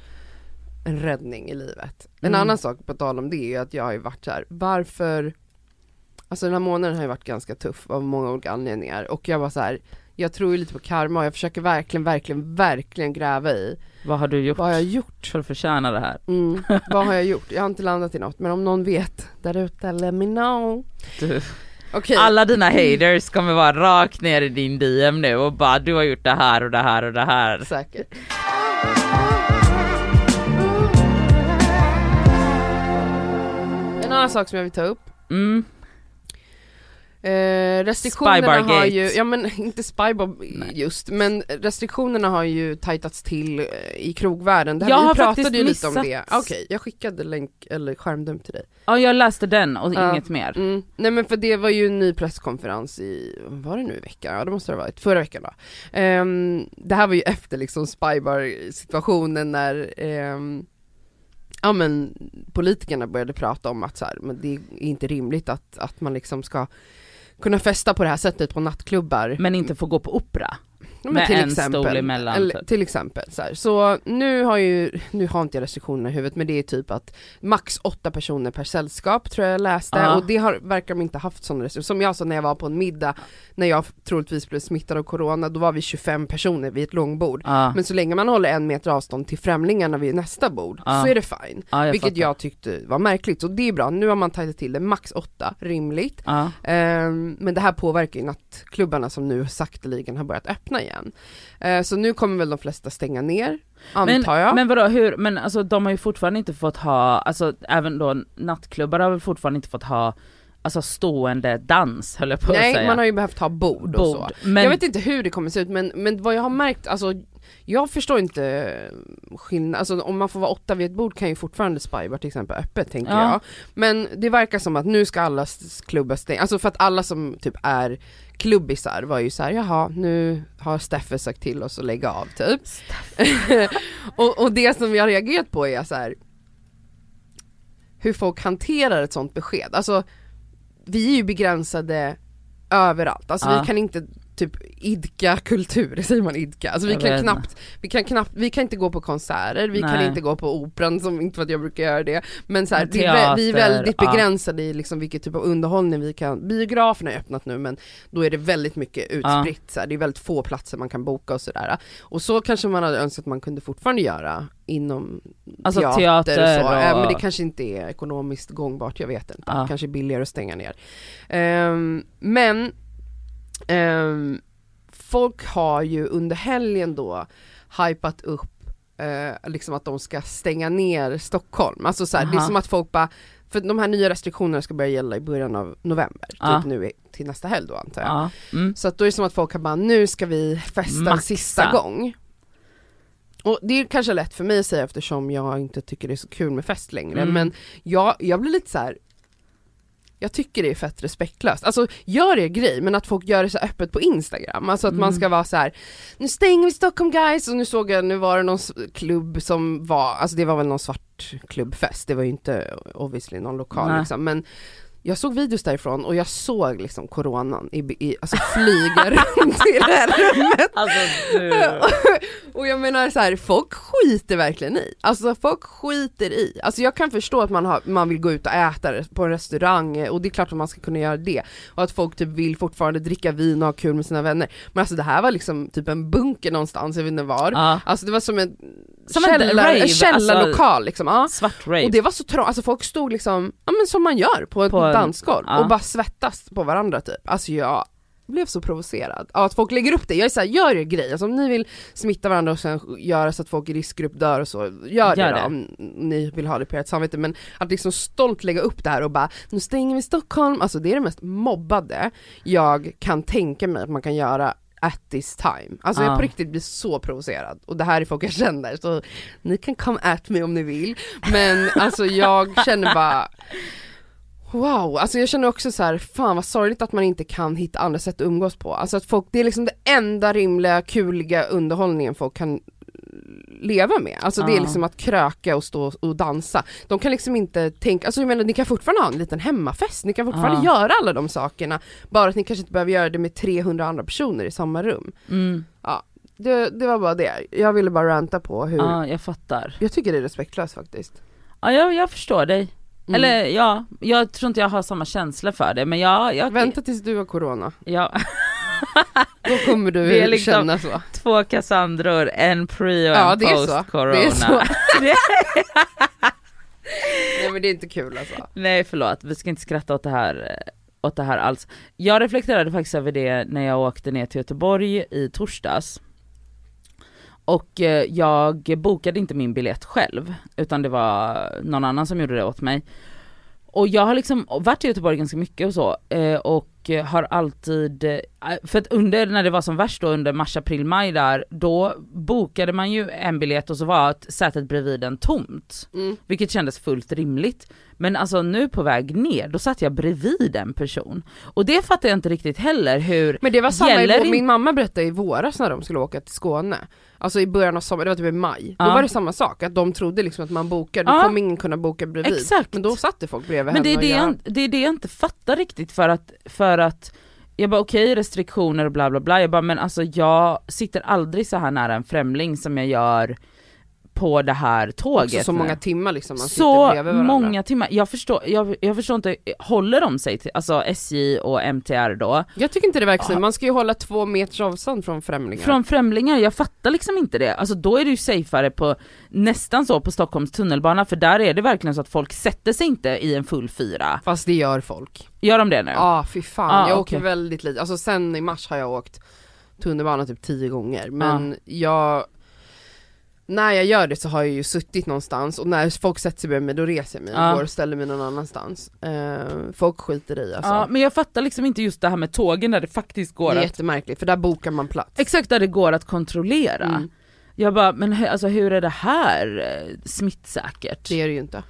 en räddning i livet. En Mm. annan sak på tal om det är ju att jag har ju varit här, varför, alltså den här månaden har ju varit ganska tuff av många olika anledningar och jag var så här, jag tror ju lite på karma och jag försöker verkligen, verkligen, verkligen gräva i Vad har du gjort vad har jag gjort? för att förtjäna det här? Mm, vad har jag gjort? Jag har inte landat i något men om någon vet där ute, let me know. Du. Okej, Alla dina haters kommer vara rakt ner i din DM nu och bara du har gjort det här och det här och det här. säkert. En annan sak som jag vill ta upp Mm. Eh, restriktionerna har ju, ja men inte spybar just, men restriktionerna har ju tajtats till eh, i krogvärlden. Det här, Jag vi har pratade ju lite om missat- det. Okej, jag skickade länk, eller skärmdump till dig. Ja jag läste den och Ja. inget mer. Mm. Nej men för det var ju en ny presskonferens i, var det nu i veckan? Ja det måste det ha varit, förra veckan då. Ehm, det här var ju efter liksom spybar situationen när ehm, Ja men politikerna började prata om att så här, men det är inte rimligt att, att man liksom ska kunna festa på det här sättet på nattklubbar. Men inte få gå på opera. Men med till en exempel, stol emellan, Eller, typ. till exempel så, här. så nu har ju, nu har inte jag restriktionerna i huvudet men det är typ att max åtta personer per sällskap tror jag jag läste Ja. och det har, verkar de inte haft sådana restriktioner. Som jag sa när jag var på en middag, när jag troligtvis blev smittad av corona, då var vi 25 personer vid ett långbord. Ja, Men så länge man håller en meter avstånd till främlingarna vid nästa bord Ja. så är det fine. ja jag Vilket fattar. jag tyckte var märkligt, så det är bra. Nu har man tagit till det, max åtta, rimligt. Ehm, men det här påverkar ju nattklubbarna som nu sakteligen har börjat öppna igen. Ehm, så nu kommer väl de flesta stänga ner, antar Men, jag. men vadå, hur, men alltså de har ju fortfarande inte fått ha, alltså även då nattklubbar har väl fortfarande inte fått ha Alltså stående dans höll jag på att Nej, säga. man har ju behövt ha bord, och så. Bord. Men, Jag vet inte hur det kommer se ut men, men vad jag har märkt, alltså jag förstår inte skillnad, alltså om man får vara åtta vid ett bord kan ju fortfarande Spybar till exempel öppet tänker Ja. jag. Men det verkar som att nu ska alla klubbar stänga, alltså för att alla som typ är klubbisar var ju såhär, jaha nu har Steffe sagt till oss att lägga av typ. och, och det som jag reagerat på är så här hur folk hanterar ett sånt besked. Alltså vi är ju begränsade överallt, alltså Ja. vi kan inte typ idka kultur, säger man idka? Alltså vi Jag kan knappt, vi kan knappt, vi kan inte gå på konserter, vi kan Nej. inte gå på operan som inte för att jag brukar göra det. Men så här, Men vi, vi är teater, väldigt ja. begränsade i liksom vilket typ av underhållning vi kan, biograferna är öppnat nu men då är det väldigt mycket utspritt, så här, det är väldigt få platser man kan boka och sådär. Och så kanske man hade önskat att man kunde fortfarande göra inom Alltså teater, teater och så, och- men det kanske inte är ekonomiskt gångbart, jag vet inte. Ja. Kanske billigare att stänga ner. Ehm, men ehm, folk har ju under helgen då hypat upp eh, liksom att de ska stänga ner Stockholm. Alltså så här, det är som att folk bara, för de här nya restriktionerna ska börja gälla i början av november, Ja. typ nu till nästa helg då antar jag. Ja. Mm. Så att då är det som att folk har bara, nu ska vi festa en Maxa. sista gång. Och det är kanske lätt för mig att säga eftersom jag inte tycker det är så kul med fest längre, Mm. men jag, jag blir lite så här. Jag tycker det är fett respektlöst. Alltså gör er grej men att folk gör det så öppet på Instagram. Alltså att man Mm. ska vara så här. nu stänger vi Stockholm guys och nu såg jag, nu var det någon klubb som var, alltså det var väl någon svart klubbfest, det var ju inte obviously någon lokal Nej. liksom men jag såg videos därifrån och jag såg liksom coronan i, i, alltså flyga runt i det här rummet. Alltså du. och jag menar så här, folk skiter verkligen i. Alltså folk skiter i. Alltså jag kan förstå att man, har, man vill gå ut och äta på en restaurang och det är klart att man ska kunna göra det. Och att folk typ vill fortfarande dricka vin och ha kul med sina vänner. Men alltså det här var liksom typ en bunker någonstans, jag vet inte var. Ja. Alltså det var som en, Som en rave, en källarlokal alltså- liksom. Ja. Svart rave. Och det var så trångt, alltså folk stod liksom, ja men som man gör på På dansgolv ja. och bara svettas på varandra typ. Alltså jag blev så provocerad av att folk lägger upp det. Jag är såhär, gör er grej, alltså om ni vill smitta varandra och sen göra så att folk i riskgrupp dör och så, gör, Gör det, det. då om ni vill ha det på ert samvete. Men att liksom stolt lägga upp det här och bara, nu stänger vi Stockholm, alltså det är det mest mobbade jag kan tänka mig att man kan göra at this time. Alltså jag Ja. på riktigt blir så provocerad och det här är folk jag känner så ni kan come at me om ni vill men alltså jag känner bara Wow, alltså jag känner också så här, fan vad sorgligt att man inte kan hitta andra sätt att umgås på. Alltså att folk, det är liksom det enda rimliga, kuliga underhållningen folk kan leva med. Alltså det är Ja. liksom att kröka och stå och dansa. De kan liksom inte tänka, alltså jag menar ni kan fortfarande ha en liten hemmafest, ni kan fortfarande Ja. göra alla de sakerna, bara att ni kanske inte behöver göra det med 300 andra personer i samma rum. Mm. Det, det var bara det, jag ville bara ranta på hur, Ja, jag fattar. jag tycker det är respektlöst faktiskt. Ja, jag, jag förstår dig. Mm. Eller ja, jag tror inte jag har samma känsla för det men jag, jag Vänta tills du har corona, Ja, då kommer du Det är liksom- känna så. två Cassandror, en pre och Ja, en det är så. post corona. Det är så. Det- Nej men det är inte kul alltså. Nej förlåt, vi ska inte skratta åt det här åt det här alls. Jag reflekterade faktiskt över det när jag åkte ner till Göteborg i torsdags. Och eh, jag bokade inte min biljett själv, utan det var någon annan som gjorde det åt mig. Och jag har liksom varit i Göteborg ganska mycket och så, eh, och och eh, har alltid, eh, för att under, när det var som värst då under mars, april, maj där, då bokade man ju en biljett och så var sätet bredvid den tomt. Mm. Vilket kändes fullt rimligt. Men alltså nu på väg ner, då satt jag bredvid en person. Och det fattar jag inte riktigt heller hur, Men det var samma, Gäller vår- min mamma berättade i våras när de skulle åka till Skåne. Alltså i början av sommaren, det var typ i maj. Då Ja. var det samma sak, att de trodde liksom att man bokade, då Ja. kommer ingen kunna boka bredvid. Exakt. Men då satt det folk bredvid men det är henne det, jag, göra- det är det jag inte fattar riktigt för att, för för att jag bara okej restriktioner och bla bla bla, jag bara men alltså jag sitter aldrig så här nära en främling som jag gör på det här tåget. Också så nu. många timmar liksom, man sitter så bredvid varandra. många timmar, jag förstår, jag, jag förstår inte, håller de sig till, alltså SJ och MTR då, Jag tycker inte det verkar så, man ska ju hålla två meters avstånd från främlingar. från främlingar, jag fattar liksom inte det. Alltså då är det ju safeare på, nästan så på Stockholms tunnelbana, för där är det verkligen så att folk sätter sig inte i en full fyra. Fast det gör folk. Gör de det nu? Ja ah, fy fan, Ah, jag okej. åker väldigt lite, alltså sen i mars har jag åkt tunnelbana typ tio gånger men jag när jag gör det så har jag ju suttit någonstans och när folk sätter sig bredvid mig då reser jag mig och Ja. går och ställer mig någon annanstans. Eh, folk skiter i alltså. Ja, men jag fattar liksom inte just det här med tågen där det faktiskt går det är att, jättemärkligt för där bokar man plats. exakt där det går att kontrollera. Mm, Jag bara, men alltså hur är det här eh, smittsäkert? det är det ju inte.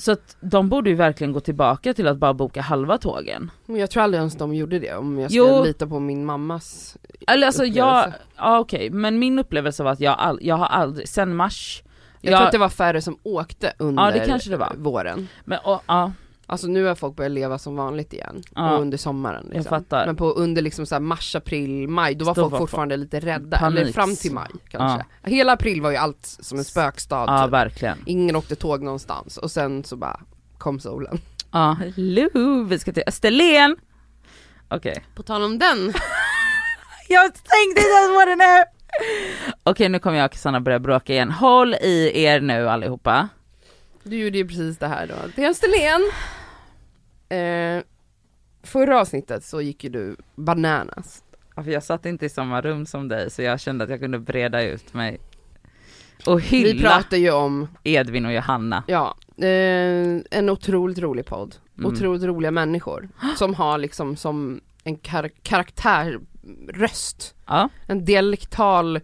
Så att de borde ju verkligen gå tillbaka till att bara boka halva tågen. Men jag tror aldrig ens de gjorde det om jag ska Jo. lita på min mammas Eller alltså jag, upplevelse. ja okej, men min upplevelse var att jag, all, jag har aldrig, sen mars, Jag tror att det var färre som åkte under Ja, det kanske det var. våren. men, och, ja, Alltså nu har folk börjat leva som vanligt igen, Ja. och under sommaren liksom. fattar. Men på under liksom så mars, april, maj, då var Då folk var fortfarande lite rädda, eller Paniks. fram till maj kanske. Hela april var ju allt som en spökstad Ja typ. verkligen. Ingen åkte tåg någonstans, och sen så bara kom solen. Ja, hello, vi ska till Österlen. Okej. På tal om den, Jag tänkte inte ens på det nu! Okej nu kommer jag och Cassandra börja bråka igen. Håll i er nu allihopa. du gjorde ju precis det här då. Till Österlen! Eh, förra avsnittet så gick ju du bananas. Ja, för jag satt inte i samma rum som dig så jag kände att jag kunde breda ut mig. Och Vi hylla pratar ju om, Edvin och Johanna. ja, eh, en otroligt rolig podd. Mm. Otroligt roliga människor som har liksom som en kar- karaktärröst, Ja. en dialektal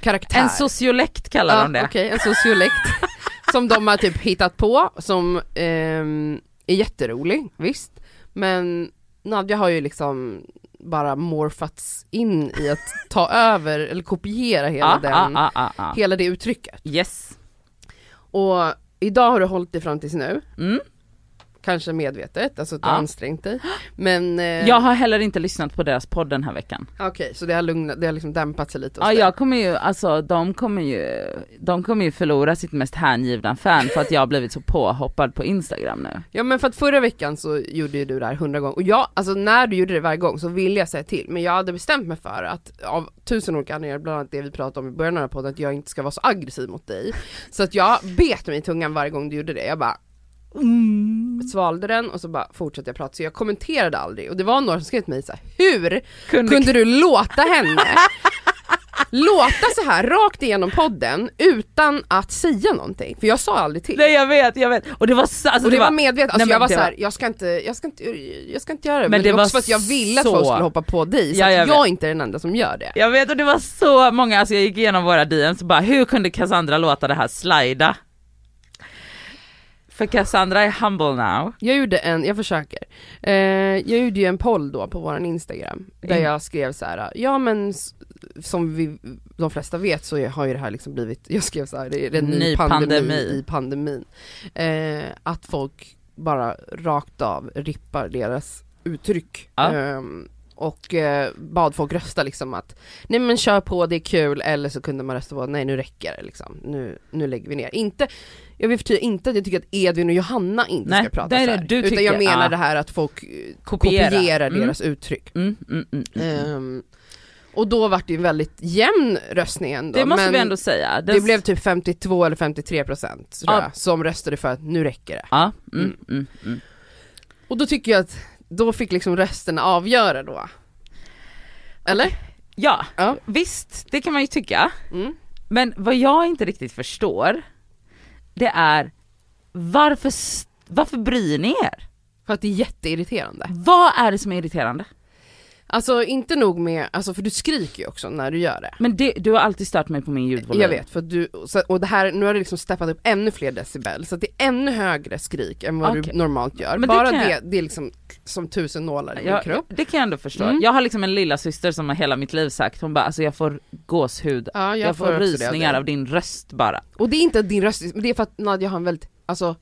karaktär. En sociolekt kallar ja, de det. Okej, en sociolekt. som de har typ hittat på, som ehm, är jätterolig, visst. Men Nadja har ju liksom bara morfats in i att ta över eller kopiera hela, Ja, den, ja, ja, ja. hela det uttrycket. Yes. Och idag har du hållit dig fram tills nu, Mm. Kanske medvetet, alltså att du Ja. ansträngt dig. Men, eh, Jag har heller inte lyssnat på deras podd den här veckan. okej, så det har lugnat, det har liksom dämpat sig lite Ja jag kommer ju, alltså de kommer ju, de kommer ju förlora sitt mest hängivna fan för att jag har blivit så påhoppad på Instagram nu. Ja men för att förra veckan så gjorde ju du det här hundra gånger, och jag, alltså när du gjorde det varje gång så ville jag säga till, men jag hade bestämt mig för att av tusen olika anledningar, bland annat det vi pratade om i början av podden, att jag inte ska vara så aggressiv mot dig. Så att jag bet mig i tungan varje gång du gjorde det, jag bara svalde den och så bara fortsatte jag prata, så jag kommenterade aldrig, och det var några som skrev till mig så här, hur Kunde, kunde du låta henne låta så här rakt igenom podden utan att säga någonting? För jag sa aldrig till. Nej jag vet, jag vet. Och det var så, alltså, Och det, det var medvetet, alltså Nej, jag var såhär, var- jag ska inte, jag ska inte, jag ska inte göra det. Men Men, det det var var också för att jag ville att så- folk skulle hoppa på dig, så Ja, att jag jag, vet. inte är den enda som gör det. Jag vet och det var så många, alltså jag gick igenom våra DMs och bara hur kunde Cassandra låta det här slida? För Cassandra är humble now. Jag gjorde en, jag försöker, eh, jag gjorde ju en poll då på våran Instagram, där Mm. jag skrev så här: ja men som vi, de flesta vet så har ju det här liksom blivit, jag skrev så här, det är en ny, Ny pandemi, pandemi. i pandemin. Eh, att folk bara rakt av rippar deras uttryck. Ja. Ehm, och eh, bad folk rösta liksom att, nej men kör på, det är kul, eller så kunde man rösta på, nej nu räcker det liksom, nu, nu lägger vi ner. Inte, jag vill förtydliga inte att jag tycker att Edvin och Johanna inte Nej, ska prata det är så det här, du utan jag menar ja. det här att folk eh, Kopiera. kopierar Mm. deras uttryck. Mm, mm. Ehm, och då var det ju en väldigt jämn röstning ändå. det måste men vi ändå säga. det blev typ 52 eller 53 procent tror Ja. jag, som röstade för att nu räcker det. Mm. Och då tycker jag att, då fick liksom rösterna avgöra då. Eller? ja, Ja. visst det kan man ju tycka. Men vad jag inte riktigt förstår, det är varför, varför bryr ni er? För att det är jätteirriterande. Vad är det som är irriterande? Alltså inte nog med, alltså för du skriker ju också när du gör det. Men det, du har alltid stört mig på min ljudvolym. Jag vet, för du, så- och det här, nu har det liksom steppat upp ännu fler decibel, så att det är ännu högre skrik än vad Okej. du normalt gör. Men det Bara det, jag- det är liksom som tusen nålar i din Jag, kropp. det kan jag ändå förstå. Mm. Jag har liksom en lilla syster som har hela mitt liv sagt, hon bara alltså jag får gåshud, Ja, jag, får också det rysningar av din röst bara. Och det är inte din röst, det är för att Nadja har en väldigt, alltså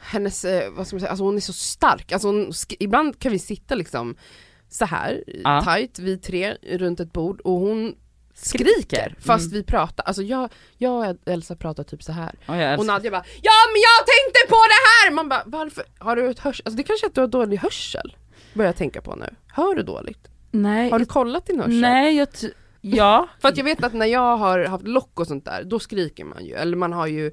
hennes, eh, vad ska man säga, alltså hon är så stark, alltså hon, ibland kan vi sitta liksom så här Ja. tight, vi tre runt ett bord och hon skriker, Skriker. fast Mm. vi pratar, alltså jag, jag och Elsa pratar typ så här. Jag Och Nadja bara Ja men jag tänkte på det här! Man bara varför? Har du ett hörsel? Alltså det kanske är att du har dålig hörsel? Börjar jag tänka på nu. Hör du dåligt? nej, Har du kollat din hörsel? nej jag ja, För att jag vet att när jag har haft lock och sånt där, då skriker man ju, eller man har ju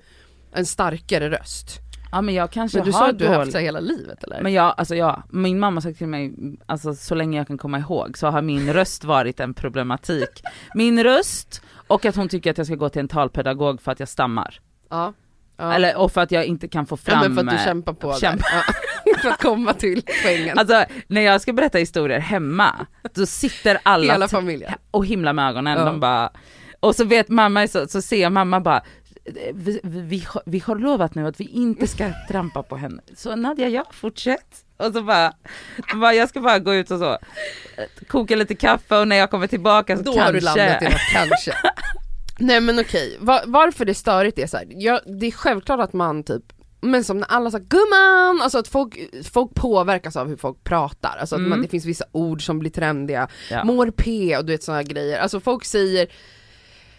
en starkare röst. Ja men jag kanske Men du har sa att du har haft så hela livet eller? Men jag, alltså jag, min mamma sagt till mig, alltså så länge jag kan komma ihåg så har min röst varit en problematik. Min röst och att hon tycker att jag ska gå till en talpedagog för att jag stammar. ja. ja. Eller, och för att jag inte kan få ja, fram... men för att du eh, kämpar på kämpa. där. Ja. för att komma till poängen. Alltså när jag ska berätta historier hemma, då sitter alla Hela familjen. och himlar med ögonen, Ja. de bara, och så vet mamma, så, så ser mamma bara, vi, vi, vi, har- lovat nu att vi inte ska trampa på henne. Så Nadja, ja fortsätt. Och så bara, bara, jag ska bara gå ut och så, eh, koka lite kaffe och när jag kommer tillbaka så Då kanske. har du landat i något kanske. Nej men okej, Va- varför det är störigt är så här. Ja, det är självklart att man typ Men som när alla sa 'gumman' alltså att folk, folk påverkas av hur folk pratar, alltså att Mm. man, det finns vissa ord som blir trendiga, Ja. mår P och du vet sådana grejer, alltså folk säger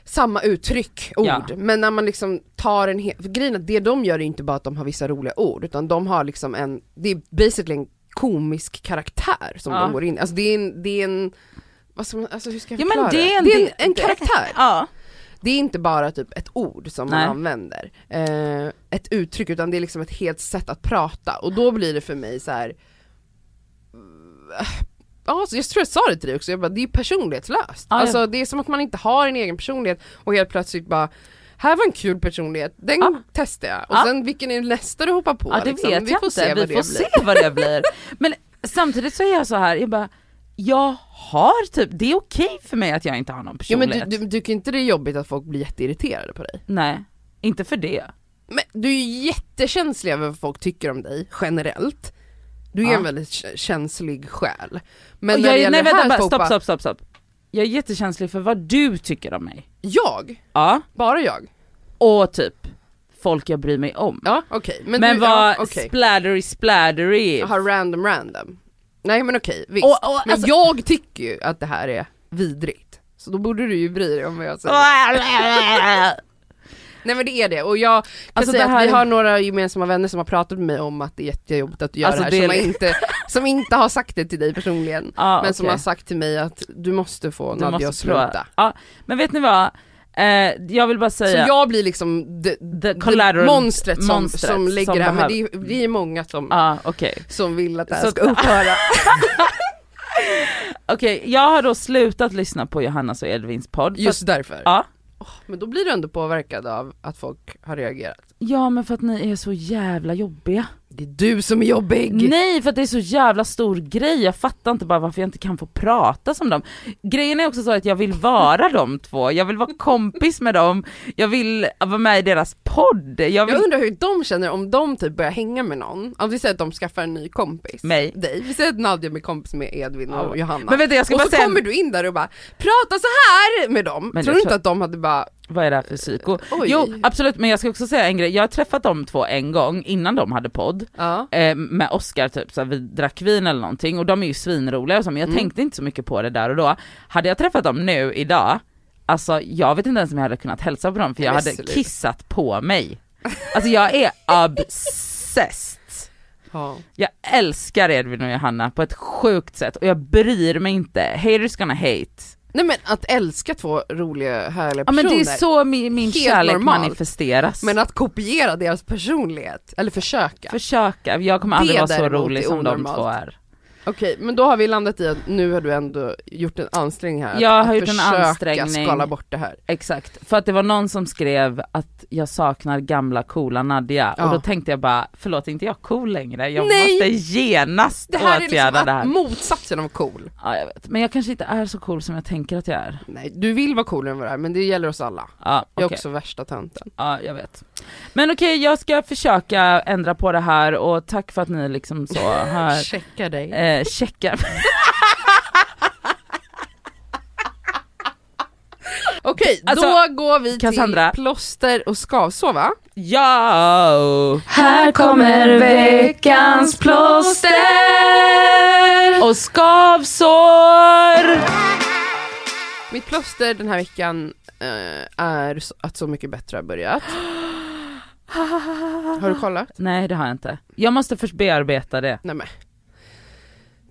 samma uttryck, ord, Ja. men när man liksom tar en hel, grejen att det de gör är inte bara att de har vissa roliga ord, utan de har liksom en, det är basically en komisk karaktär som Ja. de går in alltså det är en, det är en vad ska man, alltså hur ska jag Ja, förklara men det är en- det är en, det- en karaktär! Ja. Det är inte bara typ ett ord som man Nej. använder, eh, ett uttryck, utan det är liksom ett helt sätt att prata och då blir det för mig så här. Ja, jag tror jag sa det till dig också, jag bara, det är personlighetslöst. Ja, alltså det är som att man inte har en egen personlighet och helt plötsligt bara här var en kul personlighet, den Ja. testar jag. Och Ja. sen vilken är nästa du hoppar på? Ja det liksom? vet Vi jag får inte, se vi får se vad det blir. Men samtidigt så är jag så här, jag bara, jag har typ, det är okej för mig att jag inte har någon Ja, men personlighet. du, du tycker inte det är jobbigt att folk blir jätteirriterade på dig? Nej, inte för det. Men du är ju jättekänslig över vad folk tycker om dig, generellt. Du är Ja. en väldigt känslig själ. Men när jag, det gäller nej det här, vänta bara, stopp, stopp, stopp, stopp. Jag är jättekänslig för vad du tycker om mig. jag? Ja. Bara jag? Och typ folk jag bryr mig om. Ja okej. Men, Men, du, vad ja, okej. splattery splattery. Jaha, random random. Nej men okej, visst. Och- och, men alltså- jag tycker ju att det här är vidrigt. Så då borde du ju bry dig om vad jag säger. Nej men det är det, och jag kan Alltså, säga här att vi har några gemensamma vänner som har pratat med mig om att det är jättejobbigt att du gör Alltså, det här, det är som, inte, som inte har sagt det till dig personligen. Ja, men som okej. har sagt till mig att du måste få Du måste att sluta. Ja, men vet ni vad? Eh, jag vill bara Så säga, jag blir liksom the det collateral monstret som, monstret som lägger som det här, men det är, det är många som, ja okej. som vill att det här Så- ska upphöra. Okej, jag har då slutat lyssna på Johannas och Edvins podd. Just därför. Ja. Men då blir du ändå påverkad av att folk har reagerat. Ja men för att ni är så jävla jobbiga. Det är du som är jobbig! Nej för att det är så jävla stor grej, jag fattar inte bara varför jag inte kan få prata som dem. Grejen är också så att jag vill vara de två, jag vill vara kompis med dem, jag vill vara med i deras podd, jag vill... Jag undrar hur de känner om de typ börjar hänga med någon, om vi säger att de skaffar en ny kompis. Mig. Dig. Vi säger att Nadja blir kompis med Edvin och Ja. Johanna. Men vet du, jag ska och bara så säga, kommer du in där och bara prata så här med dem. Men Tror jag du tror- inte att de hade bara, vad är det här för psyko? Oj. Jo absolut, men jag ska också säga en grej, jag har träffat de två en gång innan de hade podd, ja. eh, med Oscar typ, så vi drack vin eller någonting och de är ju svinroliga och så, men jag Mm. tänkte inte så mycket på det där och då. Hade jag träffat dem nu idag, alltså jag vet inte ens om jag hade kunnat hälsa på dem för jag hade kissat på mig. Alltså jag är obsessed. ja. Jag älskar Edvin och Johanna på ett sjukt sätt och jag bryr mig inte, haters gonna hate. Nej men att älska två roliga härliga Ja personer. men det är så min, min kärlek normalt. manifesteras. Men att kopiera deras personlighet, eller försöka. Försöka, jag kommer aldrig vara så rolig som de två är. Okej, men då har vi landat i att nu har du ändå gjort en ansträngning här. Jag att, har gjort en ansträngning. skala bort det här. Exakt, för att det var någon som skrev att jag saknar gamla coola Nadja Ja. och då tänkte jag bara, förlåt är inte jag cool längre? Jag Nej! måste genast Det här är åtgärda liksom det här. motsatsen av cool. Ja jag vet, men jag kanske inte är så cool som jag tänker att jag är. Nej, du vill vara coolare än vad du är, men det gäller oss alla. Ja, Jag är också värsta tönten. Ja, jag vet. Men okej, jag ska försöka ändra på det här och tack för att ni liksom så har Checka dig. eh, checkat. Okej, Alltså, då går vi Cassandra. till plåster och skavsår va? Ja! Här kommer veckans plåster! Och skavsår! Mitt plåster den här veckan eh, är att Så mycket bättre har börjat. Har du kollat? Nej det har jag inte. Jag måste först bearbeta det. Nej men.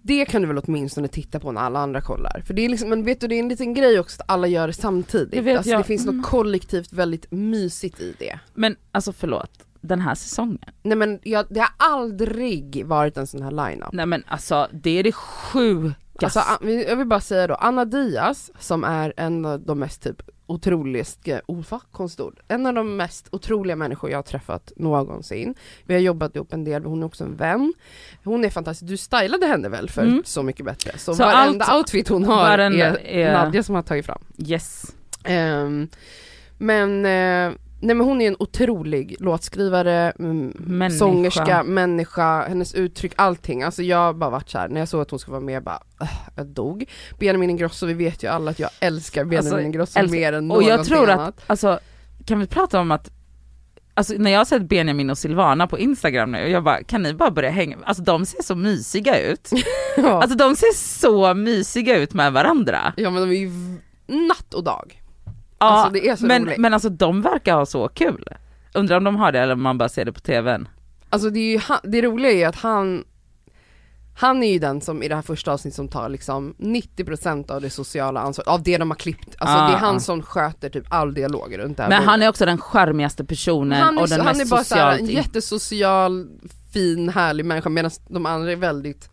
Det kan du väl åtminstone titta på när alla andra kollar. För det är liksom, men vet du det är en liten grej också att alla gör det samtidigt. Det vet alltså, jag. det finns Mm. något kollektivt väldigt mysigt i det. Men alltså förlåt, den här säsongen. Nej men jag, det har aldrig varit en sån här line-up. Nej men alltså det är det sjukaste. Alltså, jag vill bara säga då, Anna Diaz som är en av de mest typ otroliga, oh, va? konstord, en av de mest otroliga människor jag har träffat någonsin. Vi har jobbat ihop en del, hon är också en vän. Hon är fantastisk, du stylade henne väl för Mm. Så mycket bättre? Så, Så varenda allt- outfit hon har varenda är, är- Nadja som har tagit fram. yes. Ehm, men eh, Nej men hon är en otrolig låtskrivare, mm, Människa. sångerska, människa, hennes uttryck, allting. Alltså jag har bara varit så här. när jag såg att hon skulle vara med, bara, äh, jag dog. Benjamin Ingrosso, vi vet ju alla att jag älskar Benjamin Alltså, Ingrosso älskar- mer än Och jag någonting tror annat. att, alltså kan vi prata om att alltså när jag har sett Benjamin och Silvana på Instagram nu, jag bara kan ni bara börja hänga, alltså de ser så mysiga ut. Ja. Alltså de ser så mysiga ut med varandra. ja men de är ju natt och dag. Alltså, det är så men, roligt. men alltså de verkar ha så kul. Undrar om de har det eller om man bara ser det på tvn. Alltså det, är ju, han- det roliga är ju att han han är ju den som i det här första avsnittet som tar liksom 90% av det sociala ansvaret, av det de har klippt. Alltså Ah, det är han ah. som sköter typ all dialog runt det här Men bordet. han är också den charmigaste personen han är, och den så- han mest är bara så här, socialt en jättesocial, fin, härlig människa medan de andra är väldigt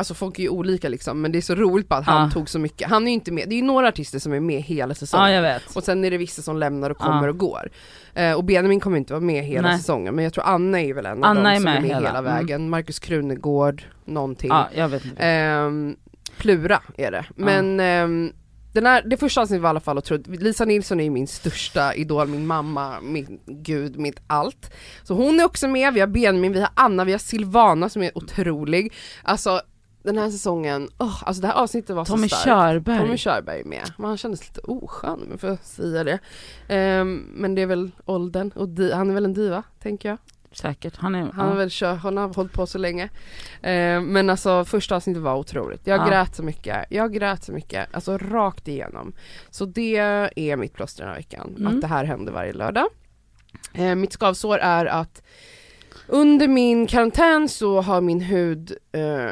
Alltså folk är ju olika liksom men det är så roligt bara att han Ah. tog så mycket, han är ju inte med, det är ju några artister som är med hela säsongen Ja jag vet. och sen är det vissa som lämnar och kommer Ah. och går. Eh, och Benjamin kommer inte vara med hela Nej. säsongen men jag tror Anna är väl en av Anna dem är som med är med hela, hela, mm. vägen. Markus Krunegård, någonting. Ja jag. Ehm, Plura är det. Men ehm, den här, det första avsnittet var i alla fall otroligt, Lisa Nilsson är ju min största idol, min mamma, min gud, mitt allt. Så hon är också med, vi har Benjamin, vi har Anna, vi har Silvana som är otrolig. Alltså den här säsongen, åh, alltså det här avsnittet var Tommy så starkt. Körberg. Tommy Körberg med, men han kändes lite oskön om jag får säga det. Ehm, men det är väl åldern och di- han är väl en diva, tänker jag. Säkert, han är, Han har ja. väl kört, han har hållit på så länge. Eh, men alltså första avsnittet var otroligt. Jag Ja. grät så mycket, jag grät så mycket, alltså rakt igenom. Så det är mitt plåster den här veckan, Mm. att det här händer varje lördag. Eh, mitt skavsår är att under min karantän så har min hud eh,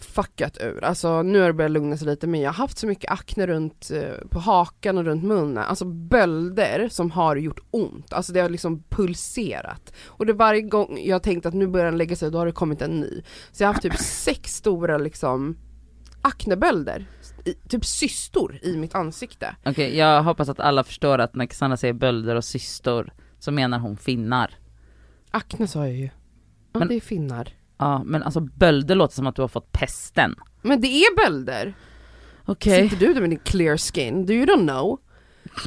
fuckat ur. Alltså nu har det börjat lugna sig lite men jag har haft så mycket akne runt eh, på hakan och runt munnen, alltså bölder som har gjort ont, alltså det har liksom pulserat. Och det varje gång jag tänkt att nu börjar den lägga sig, då har det kommit en ny. Så jag har haft typ sex stora liksom aknebölder, i, typ cystor i mitt ansikte. Okej jag hoppas att alla förstår att när Cassandra säger bölder och systor så menar hon finnar. Akne sa jag ju. Ja Men- det är finnar. Ja men alltså bölder låter som att du har fått pesten. Men det är bölder! Okej. Sitter du där med din clear skin? Do you don't know?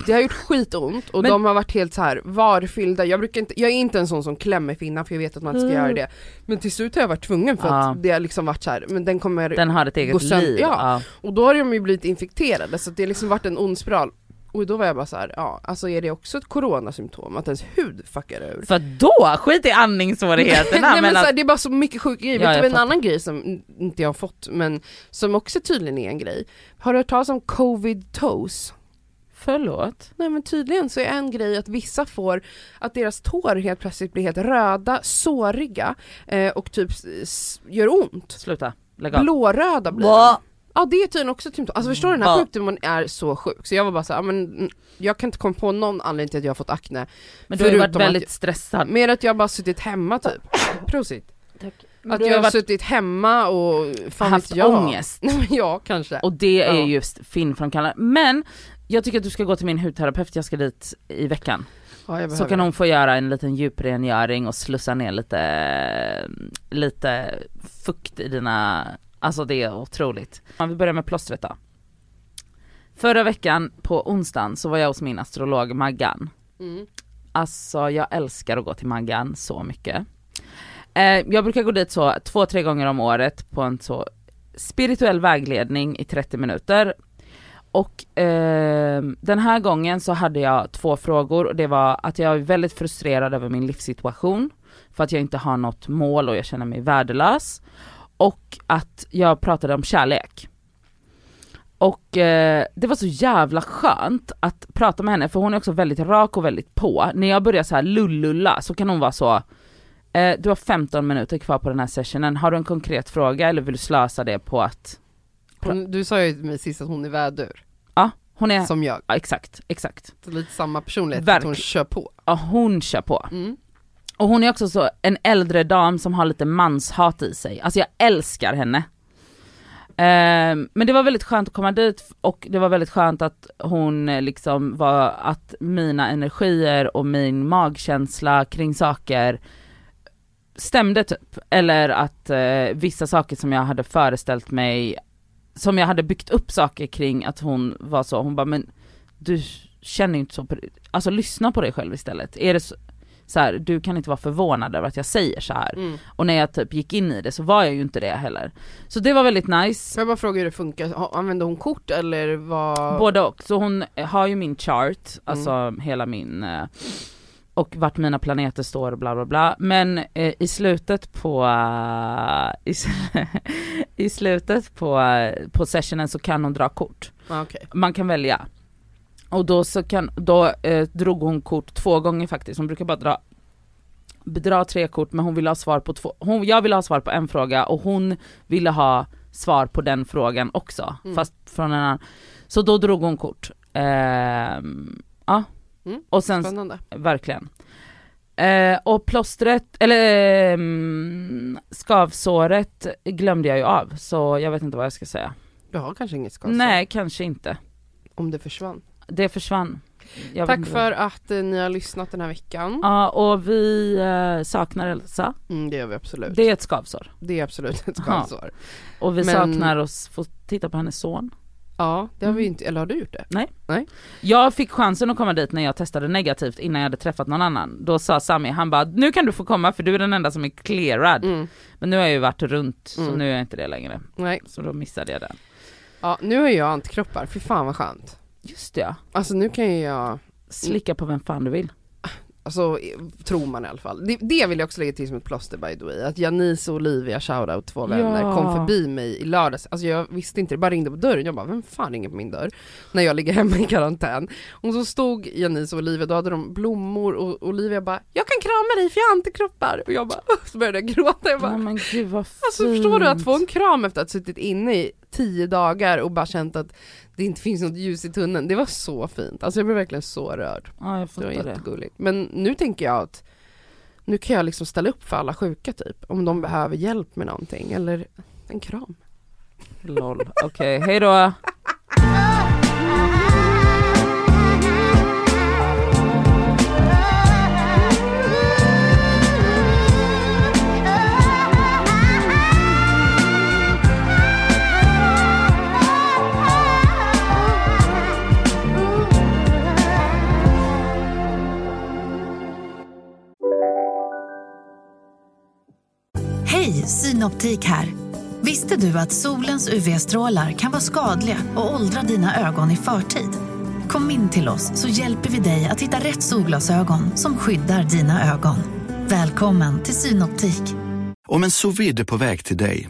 Det har gjort skitont och Men- de har varit helt så här varfyllda, jag brukar inte, jag är inte en sån som klämmer finnar för jag vet att man inte ska Mm. göra det Men till slut har jag varit tvungen för Ja. att det har liksom varit så här, men den kommer, Den har ett eget liv. ja. Ja. och då har de ju blivit infekterade så det har liksom varit en ond spiral Och då var jag bara så här, ja alltså är det också ett coronasymptom att ens hud fuckar ur? För då, skit i andningssvårigheterna Nej, men men så här, att, det är bara så mycket sjuka grejer, Ja, vet du en annan grej som inte jag har fått men som också tydligen är en grej? Har du hört talas om covid toes? förlåt. Nej men tydligen så är en grej att vissa får att deras tår helt plötsligt blir helt röda, såriga eh, och typ gör ont. Sluta, lägg av. Blåröda blir de. Ja det är tydligen också symptom. Alltså förstår du den här Blah. sjukdomen är så sjuk. Så jag var bara så här, ja, men mm, jag kan inte komma på någon anledning till att jag har fått akne. Men du har ju varit väldigt stressad. Mer att jag bara suttit hemma typ. Prosit. Men Att du jag har varit- suttit hemma och fan haft jag. ångest. Nej men ja kanske. Och det är Ja. just finframkallande. Men jag tycker att du ska gå till min hudterapeut, jag ska dit i veckan. ja, jag Så kan hon få göra en liten djuprengöring och slussa ner lite, lite fukt i dina, alltså det är otroligt. Vi börjar med plåstret då. Förra veckan på onsdagen så var jag hos min astrolog Maggan. Mm. Alltså jag älskar att gå till Maggan så mycket. Eh, jag brukar gå dit så två, tre gånger om året på en så spirituell vägledning i 30 minuter. Och eh, den här gången så hade jag två frågor och det var att jag är väldigt frustrerad över min livssituation för att jag inte har något mål och jag känner mig värdelös. Och att jag pratade om kärlek. Och eh, det var så jävla skönt att prata med henne för hon är också väldigt rak och väldigt på. När jag börjar så här lullulla så kan hon vara så eh, du har 15 minuter kvar på den här sessionen, har du en konkret fråga eller vill du slösa det på att Hon, du sa ju till mig sist att hon är vädur, Ja, hon är, som jag. ja, exakt, exakt. Så lite samma personlighet, att Verkligen. hon kör på. Ja, hon kör på. Mm. Och hon är också så en äldre dam som har lite manshat i sig, alltså jag älskar henne. Ehm, men det var väldigt skönt att komma dit och det var väldigt skönt att hon eh, liksom var, att mina energier och min magkänsla kring saker stämde typ. Eller att eh, vissa saker som jag hade föreställt mig, som jag hade byggt upp saker kring att hon var så, hon bara men du känner ju inte så, på, alltså lyssna på dig själv istället. Är det så, så här, du kan inte vara förvånad över att jag säger så här. Mm. Och när jag typ gick in i det så var jag ju inte det heller. Så det var väldigt nice. Får jag bara fråga hur det funkar, använder hon kort eller vad? Både och. Så hon har ju min chart, alltså hela min eh, och vart mina planeter står och bla bla bla. Men eh, i slutet på, uh, i, i, slutet på, uh, på sessionen så kan hon dra kort. Ah, okay. Man kan välja. Och då så kan, då eh, drog hon kort två gånger faktiskt, hon brukar bara dra dra tre kort men hon ville ha svar på två, hon, jag ville ha svar på en fråga och hon ville ha svar på den frågan också, mm. fast från en annan. Så då drog hon kort. Eh, ja. Mm. Och sen, Spännande. Verkligen. Eh, och plåstret, eller eh, skavsåret glömde jag ju av, så jag vet inte vad jag ska säga. Du har kanske inget skavsår? Nej, kanske inte. Om det försvann? Det försvann. Jag Tack för att eh, ni har lyssnat den här veckan. Ja, och vi eh, saknar Elsa. Mm, det gör vi absolut. Det är ett skavsår. Det är absolut ett skavsår. Och vi Men... saknar oss få titta på hennes son. Ja, det har vi mm. inte, eller har du gjort det? Nej. Nej. Jag fick chansen att komma dit när jag testade negativt innan jag hade träffat någon annan. Då sa Sami, han bara nu kan du få komma för du är den enda som är clearad. Mm. Men nu har jag ju varit runt så mm. nu är jag inte det längre. Nej. Så då missade jag den. Ja, nu har jag antikroppar, fy fan vad skönt. Just det. Alltså nu kan jag Slicka på vem fan du vill. Alltså tror man i alla fall. Det, det vill jag också lägga till som ett plåster by the way. Att Janice och Olivia, shoutout två vänner, ja. kom förbi mig i lördags. Alltså jag visste inte, det bara ringde på dörren. Jag bara, vem fan ringer på min dörr? När jag ligger hemma i karantän. Och så stod Janice och Olivia, då hade de blommor och Olivia bara, jag kan krama dig för jag har antikroppar. Och jag bara, så började jag gråta. Jag bara, Nej, men gud vad fint. Alltså förstår du att få en kram efter att ha suttit inne i tio dagar och bara känt att det inte finns något ljus i tunneln. Det var så fint. Alltså jag blev verkligen så rörd. Ja, jag det var det. jättegulligt. Men nu tänker jag att nu kan jag liksom ställa upp för alla sjuka typ. Om de behöver hjälp med någonting eller en kram. Lol. Okej, okay, hejdå. Synoptik här. Visste du att solens UV-strålar kan vara skadliga och åldra dina ögon i förtid? Kom in till oss så hjälper vi dig att hitta rätt solglasögon som skyddar dina ögon. Välkommen till Synoptik. Om en sous på väg till dig